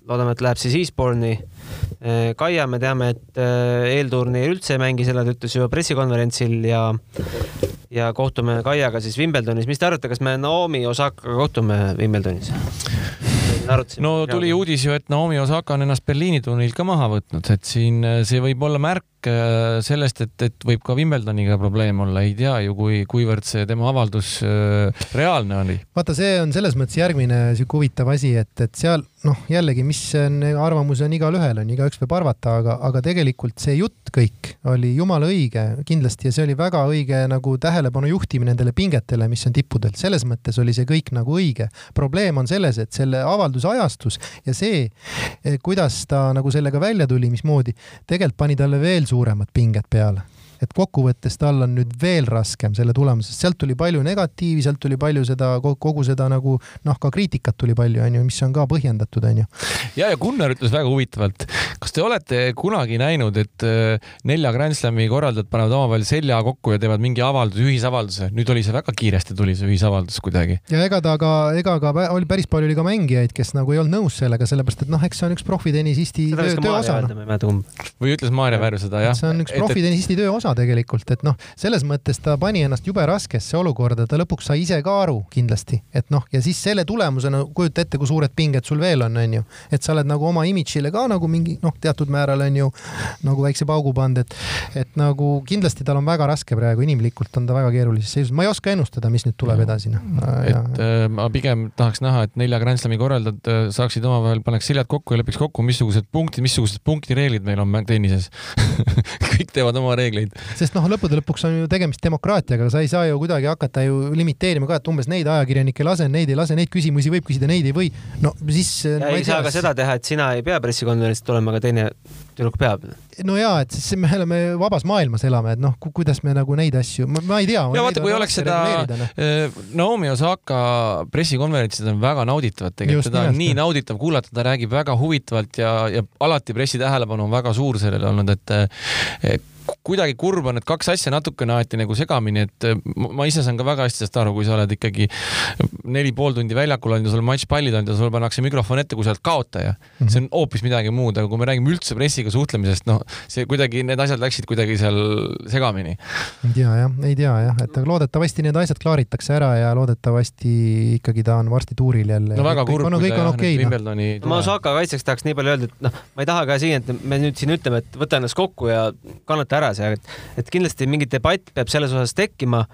loodame, et läheb siis Eastbourne'i äh,. Kaia, me teame, et äh, eelturniir üldse ei mängi, selle ta ütles juba pressikonverentsil ja ja kohtume Kaiaga siis Wimbledonis. mis te arvate, kas me Naomi Osakaga kohtume Wimbledonis? No tuli uudis ju, et Naomi Osaka on ennast Berliini turniirilt ka maha võtnud, et siin see võib olla märk Äh, sellest, et, et võib ka Wimbledoniga probleem olla, ei tea ju, kui, kuivõrd see tema avaldus äh, reaalne oli. vaata, see on selles mõttes järgmine sihuke huvitav asi, et, et seal noh, jällegi, mis on, arvamusi on igalühel, on igaüks võib arvata, aga, aga tegelikult see jutt kõik oli jumala õige kindlasti ja see oli väga õige nagu tähelepanu juhtimine nendele pingetele, mis on tippudelt, selles mõttes oli see kõik nagu õige. probleem on selles, et selle avalduse ajastus ja see, kuidas ta nagu sellega välja tuli, mismoodi, tegelikult pani talle veel suuremad pinged peale et kokkuvõttes tal on nüüd veel raskem selle tulemusest, sealt tuli palju negatiivi, sealt tuli palju seda, kogu seda nagu noh, ka kriitikat tuli palju, onju, mis on ka põhjendatud, onju. ja, ja Gunnar ütles väga huvitavalt, kas te olete kunagi näinud, et äh, nelja Grand Slami korraldajad panevad omavahel selja kokku ja teevad mingi avalduse, ühisavalduse, nüüd oli see väga kiiresti tuli see ühisavaldus kuidagi. ja ega ta ka, ega ka oli päris palju oli ka mängijaid, kes nagu ei olnud nõus sellega, sellepärast et noh, eks see on üks profitennisisti töö, töö osa. või ütles Maarja Vääru seda jah? see on üks profitennisisti töö osa tegelikult, et noh, selles mõttes ta pani ennast jube raskesse olukorda, ta lõpuks sai ise ka aru kindlasti, et noh, ja siis selle tulemusena kujuta ette, kui suured pinged sul veel on, onju, et sa oled nagu oma imidžile ka nagu mingi noh, teatud määral onju nagu väikse paugu pannud, et, et nagu kindlasti tal on väga raske praegu, inimlikult on ta väga keerulises seisus, ma ei oska ennustada, mis nüüd tuleb edasi, noh. et äh, ma pigem tahaks näha, et nelja Grand Slami korraldajad äh, saaksid omavahel, paneks seljad kokku ja lepiks kokku, missugused punktid, missugused punktireeglid meil on tennises kõik teevad oma reegleid sest noh, lõppude lõpuks on ju tegemist demokraatiaga, sa ei saa ju kuidagi hakata ju limiteerima ka, et umbes neid ajakirjanikke lasen, neid ei lase, neid küsimusi võib küsida, neid ei või. no siis. ei saa ka seda teha, et sina ei pea pressikonverentsilt tulema, aga teine tüdruk peab. no ja, et siis me oleme vabas maailmas elame, et noh, kuidas me nagu neid asju, ma ei tea. ja vaata, kui oleks seda no. Eh, Naomi Osaka pressikonverentsid on väga nauditavad tegelikult, teda on nii nauditav kuulata, ta räägib väga huvitavalt ja, ja alati pressi tähelepanu on väga suur sellele olnud, et kuidagi kurb on, et kaks asja natukene aeti nagu segamini, et äh, ma ise saan ka väga hästi sellest aru, kui sa oled ikkagi neli pool tundi väljakul olnud ja sul matšpallid olnud ja sulle pannakse mikrofon ette, kui sa oled kaotaja mm. -hmm. see on hoopis midagi muud, aga kui me räägime üldse pressiga suhtlemisest, noh, see kuidagi, need asjad läksid kuidagi seal segamini. ei tea jah, ei tea jah, et aga loodetavasti need asjad klaaritakse ära ja loodetavasti ikkagi ta on varsti tuuril jälle. no väga kurb, kui ta jah, okay, nüüd Wimbledoni no. ma Osaka kaitseks tahaks nii palju öelda, et noh, ma ei taha ka siin, et me nüüd siin ütleme, et võta ennast kokku ja kannata ära see, et, et kindlasti mingi debatt peab selles osas tekkima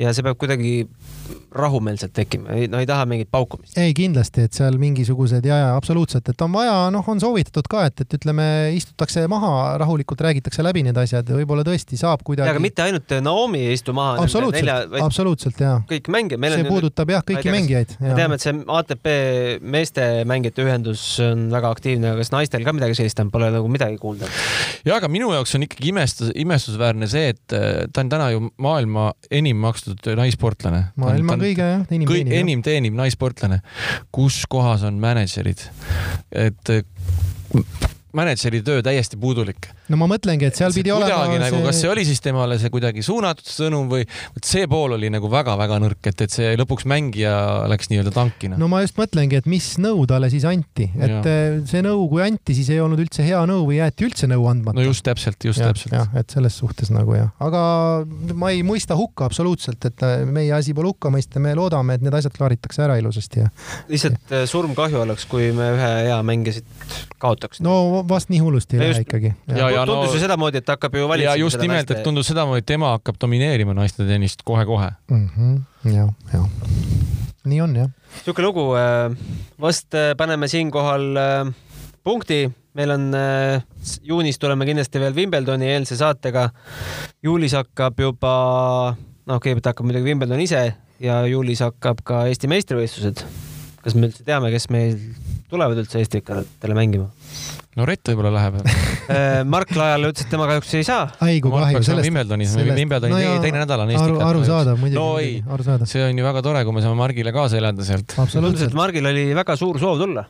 ja see peab kuidagi rahumeelselt tekkima, no ei taha mingit paukumist. ei, kindlasti, et seal mingisugused ja, ja absoluutselt, et on vaja, noh, on soovitatud ka, et, et ütleme, istutakse maha, rahulikult räägitakse läbi need asjad ja võib-olla tõesti saab kuidagi. aga mitte ainult Naomi ei istu maha. absoluutselt, absoluutselt ja. kõik mängijad. see nüüd, puudutab jah, kõiki mängijaid. me teame, et see ATP meeste mängijate ühendus on väga aktiivne, kas naistel ka midagi sellist on, pole nagu midagi kuulda? ja, aga minu jaoks on ikkagi imestus, imestusväärne see, et äh, ta on täna ju maailma enim makstud naissportlane. maailma kõige jah, enim teenib. enim teenib naissportlane. kus kohas on mänedžerid? et mänedžeri töö täiesti puudulik. No ma mõtlengi, et seal see pidi olema nagu, see... kas see oli siis temale see kuidagi suunatud sõnum või vot see pool oli nagu väga-väga nõrk, et, et see lõpuks mängija läks nii-öelda tankina. no ma just mõtlengi, et mis nõu talle siis anti, et ja. Eh, see nõu, kui anti, siis ei olnud üldse hea nõu või jäeti üldse nõu andmata. no just täpselt, just ja, täpselt. jah, et selles suhtes nagu jah, aga ma ei mõista hukka absoluutselt, et eh, meie asi pole hukka mõista, me loodame, et need asjad klaaritakse ära ilusasti ja. lihtsalt eh, surmkahju oleks, kui me ühe hea mängija siit kaotaks. no vast nii hullusti ei lähe ikkagi. Tundus no, ju sedamoodi, et hakkab ju valitsema. ja just nimelt, et tundus sedamoodi, et tema hakkab domineerima naiste tennist kohe-kohe mm -hmm.. jah, jah. nii on jah. niisugune lugu. Äh, vast äh, paneme siinkohal äh, punkti meil on juunis tuleme kindlasti veel Wimbledoni eelse saatega. juulis hakkab juba, noh, kõigepealt hakkab muidugi Wimbledon ise ja juulis hakkab ka Eesti meistrivõistlused. kas me üldse teame, kes meil tulevad üldse Eesti-ikadele mängima? No Rett võib-olla läheb äh, Mark Lajale ütles, et tema kahjuks ei saa. aigu kahju sellest. Wimbledonis, Wimbledoni no teine nädal on Eesti. arusaadav muidugi. no ei, see on ju väga tore, kui me saame Margile kaasa elada sealt. et Margil oli väga suur soov tulla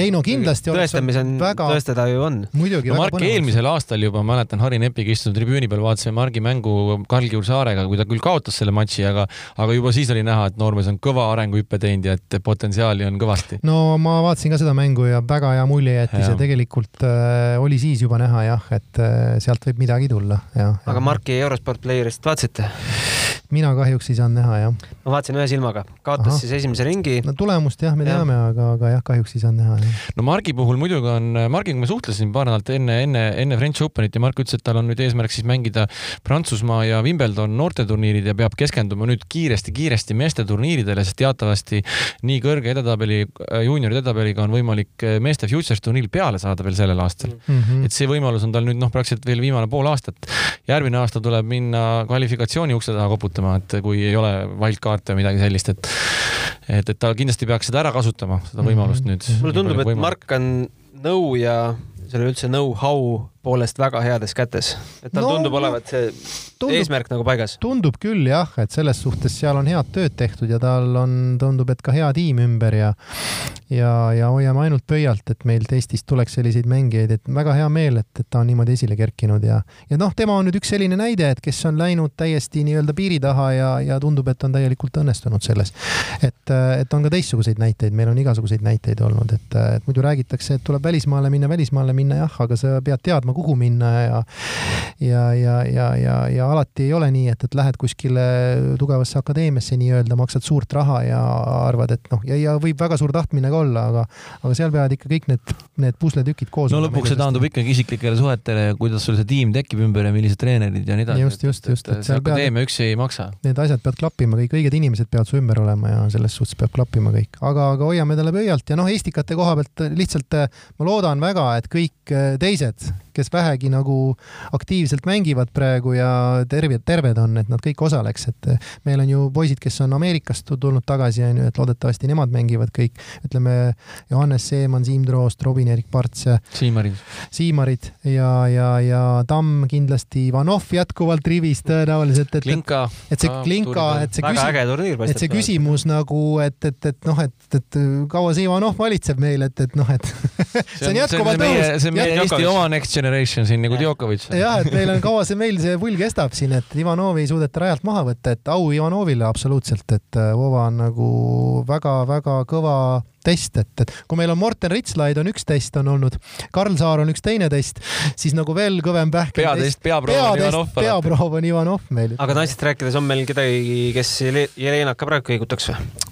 ei no kindlasti tõestamise on väga..., tõestada ju on. muidugi no,. Mark eelmisel aastal juba, mäletan, Harri Nepiga istusime tribüüni peal, vaatasime Margi mängu Karl-Kiur Saarega, kui ta küll kaotas selle matši, aga, aga juba siis oli näha, et noormees on kõva arenguhüppe teinud ja et potentsiaali on kõvasti. no ma vaatasin ka seda mängu ja väga hea mulje jättis ja, ja tegelikult äh, oli siis juba näha jah, et äh, sealt võib midagi tulla. aga Marki Eurosport Playerist vaatasite? Mina kahjuks ei saanud näha, jah. ma vaatasin ühe silmaga, kaotas Aha. siis esimese ringi. no tulemust jah, me teame, aga, aga jah, kahjuks ei saanud näha. no Margi puhul muidugi on, Margiga ma suhtlesin paar nädalat enne, enne, enne French Openit ja Mark ütles, et tal on nüüd eesmärk siis mängida Prantsusmaa ja Wimbledon noorteturniirid ja peab keskenduma nüüd kiiresti-kiiresti meeste turniiridele, sest teatavasti nii kõrge edetabeli, juunioride edetabeliga on võimalik meeste Futures turniiril peale saada veel sellel aastal mm. -hmm. et see võimalus on tal nüüd noh, praktiliselt veel viimane pool aastat. järgmine aasta tuleb minna kvalifikatsiooni ukse taha koputama kasutama, et kui ei ole wildcard'e või midagi sellist, et et, et ta kindlasti peaks seda ära kasutama, seda võimalust mm -hmm. nüüd. mulle tundub, et Mark on nõu ja selle üldse know-how poolest väga heades kätes, et tal no, tundub olevat see tundub, eesmärk nagu paigas. tundub küll jah, et selles suhtes seal on head tööd tehtud ja tal on, tundub, et ka hea tiim ümber ja ja, ja hoiame ainult pöialt, et meilt Eestist tuleks selliseid mängijaid, et väga hea meel, et, et ta on niimoodi esile kerkinud ja ja noh, tema on nüüd üks selline näide, et kes on läinud täiesti nii-öelda piiri taha ja, ja tundub, et on täielikult õnnestunud selles. et, et on ka teistsuguseid näiteid, meil on igasuguseid näiteid olnud, et, et muidu räägitakse, et tuleb välismaale minna, välismaale minna jah, aga sa pead teadma, kuhu minna ja ja, ja, ja, ja, ja alati ei ole nii, et, et lähed kuskile tugevasse akadeemiasse nii-öelda, maksad suurt raha ja arvad, et noh, ja, ja võib väga suur tahtmine ka olla, aga, aga seal peavad ikka kõik need, need pusletükid koos. no lõpuks see taandub ikkagi isiklikele suhetele, kuidas sul see tiim tekib ümber ja millised treenerid ja nii edasi. just, just, just. et see akadeemia üksi ei maksa. Need asjad peavad klappima, kõik õiged inimesed peavad su ümber olema ja selles suhtes peab klappima kõik, aga, aga hoiame talle pöialt ja noh, Estikate koha pealt lihtsalt ma loodan väga, et kõik teised, kes vähegi nagu aktiivselt mängivad praegu ja terved, terved on, et nad kõik osaleks, et meil on ju poisid, kes on Ameerikast tulnud tagasi, onju, et loodetavasti nemad mängivad kõik, ütleme Johannes Seeman, Siim Troost, Robin-Erik Parts. Siimarid. Siimarid ja, ja, ja Tamm kindlasti, Ivanov jätkuvalt rivis tõenäoliselt, et, Klinka, et see Klinka, et see küsimus, et see küsimus nagu, et, et, et noh, et, et kaua see Ivanov valitseb meil, et, et noh, et see on jätkuvalt õhus. see on meie Eesti oma next generation siin nagu Djokovic. jah, et meil on, kaua see meil see pull kestab siin, et Ivanovi ei suudeta rajalt maha võtta, et au Ivanovile absoluutselt, et äh, Vova on nagu väga-väga kõva test, et, et kui meil on Morten Ritslaid on üks test on olnud, Karl Saar on üks teine test, siis nagu veel kõvem pähk. peatest, peaproov on Ivanov. peaproov on Ivanov meil. aga naistest rääkides on meil kedagi, kes Jelenat ka praegu kõigutaks või?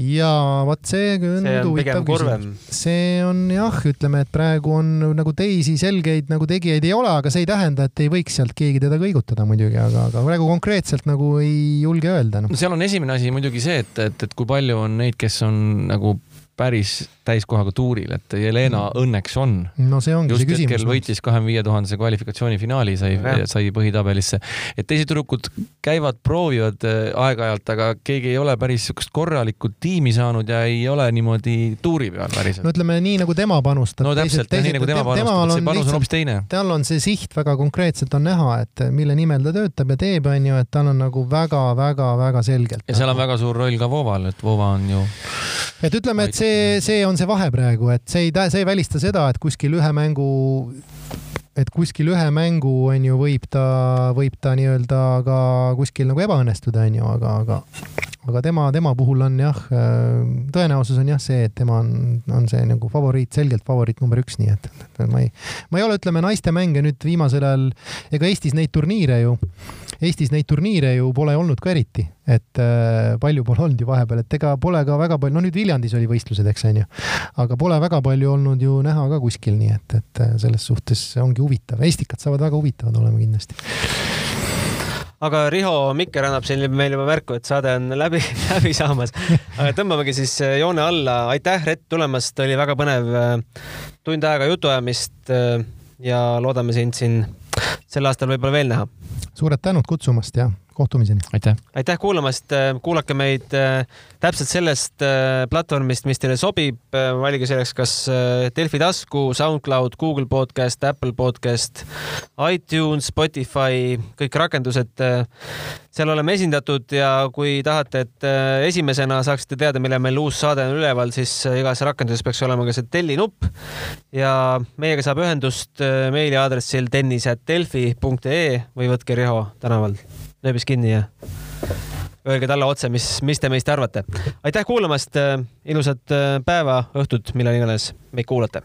Ja vot see on see on huvitav küsimus. see on jah, ütleme, et praegu on nagu teisi selgeid nagu tegijaid ei ole, aga see ei tähenda, et ei võiks sealt keegi teda kõigutada muidugi, aga, aga praegu konkreetselt nagu ei julge öelda no.. no seal on esimene asi muidugi see, et, et, et kui palju on neid, kes on nagu päris täiskohaga tuuril, et Jelena mm. õnneks on. no see ongi just see küsimus. hetkel võitis kahekümne viie tuhandese kvalifikatsioonifinaali, sai, sai põhitabelisse. et teised tüdrukud käivad, proovivad äh, aeg-ajalt, aga keegi ei ole päris niisugust korralikku tiimi saanud ja ei ole niimoodi tuuri peal päriselt. no ütleme nii nagu tema panustab. no täpselt, nii nagu tema panustab, see panus on hoopis teine. tal on see siht väga konkreetselt on näha, et mille nimel ta töötab ja teeb, onju, et tal on nagu väga-väga-väga selgelt. ja seal on väga suur roll ka Voval, et Vova on ju et ütleme, et see, see on see vahe praegu, et see ei, see ei välista seda, et kuskil ühe mängu, et kuskil ühe mängu on ju, võib ta, võib ta nii-öelda ka kuskil nagu ebaõnnestuda, on ju, aga, aga aga tema, tema puhul on jah, tõenäosus on jah see, et tema on, on see nagu favoriit, selgelt favoriit number üks, nii et, et ma ei, ma ei ole, ütleme, naiste mänge nüüd viimasel ajal, ega Eestis neid turniire ju, Eestis neid turniire ju pole olnud ka eriti, et äh, palju pole olnud ju vahepeal, et ega pole ka väga palju, no nüüd Viljandis oli võistlused, eks onju, aga pole väga palju olnud ju näha ka kuskil, nii et, et selles suhtes ongi huvitav, Estikad saavad väga huvitavad olema kindlasti aga Riho Mikker annab siin meile juba märku, et saade on läbi, läbi saamas. aga tõmbamegi siis äh, joone alla. aitäh, Rett, tulemast, oli väga põnev äh, tund aega jutuajamist äh, ja loodame sind siin sel aastal võib-olla veel näha. suured tänud kutsumast ja kohtumiseni. aitäh. aitäh kuulamast, kuulake meid äh, täpselt sellest äh, platvormist, mis teile sobib. Äh, valige selleks kas Delfi tasku, SoundCloud, Google podcast, Apple podcast, iTunes, Spotify, kõik rakendused. seal oleme esindatud ja kui tahate, et esimesena saaksite teada, millal meil uus saade on üleval, siis igas rakenduses peaks olema ka see tellinupp ja meiega saab ühendust meiliaadressil tennis.delfi.ee või võtke Riho tänaval nööbis kinni ja öelge talle otse, mis, mis te meist arvate. aitäh kuulamast, ilusat äh, päeva, õhtut, millal iganes meid kuulate.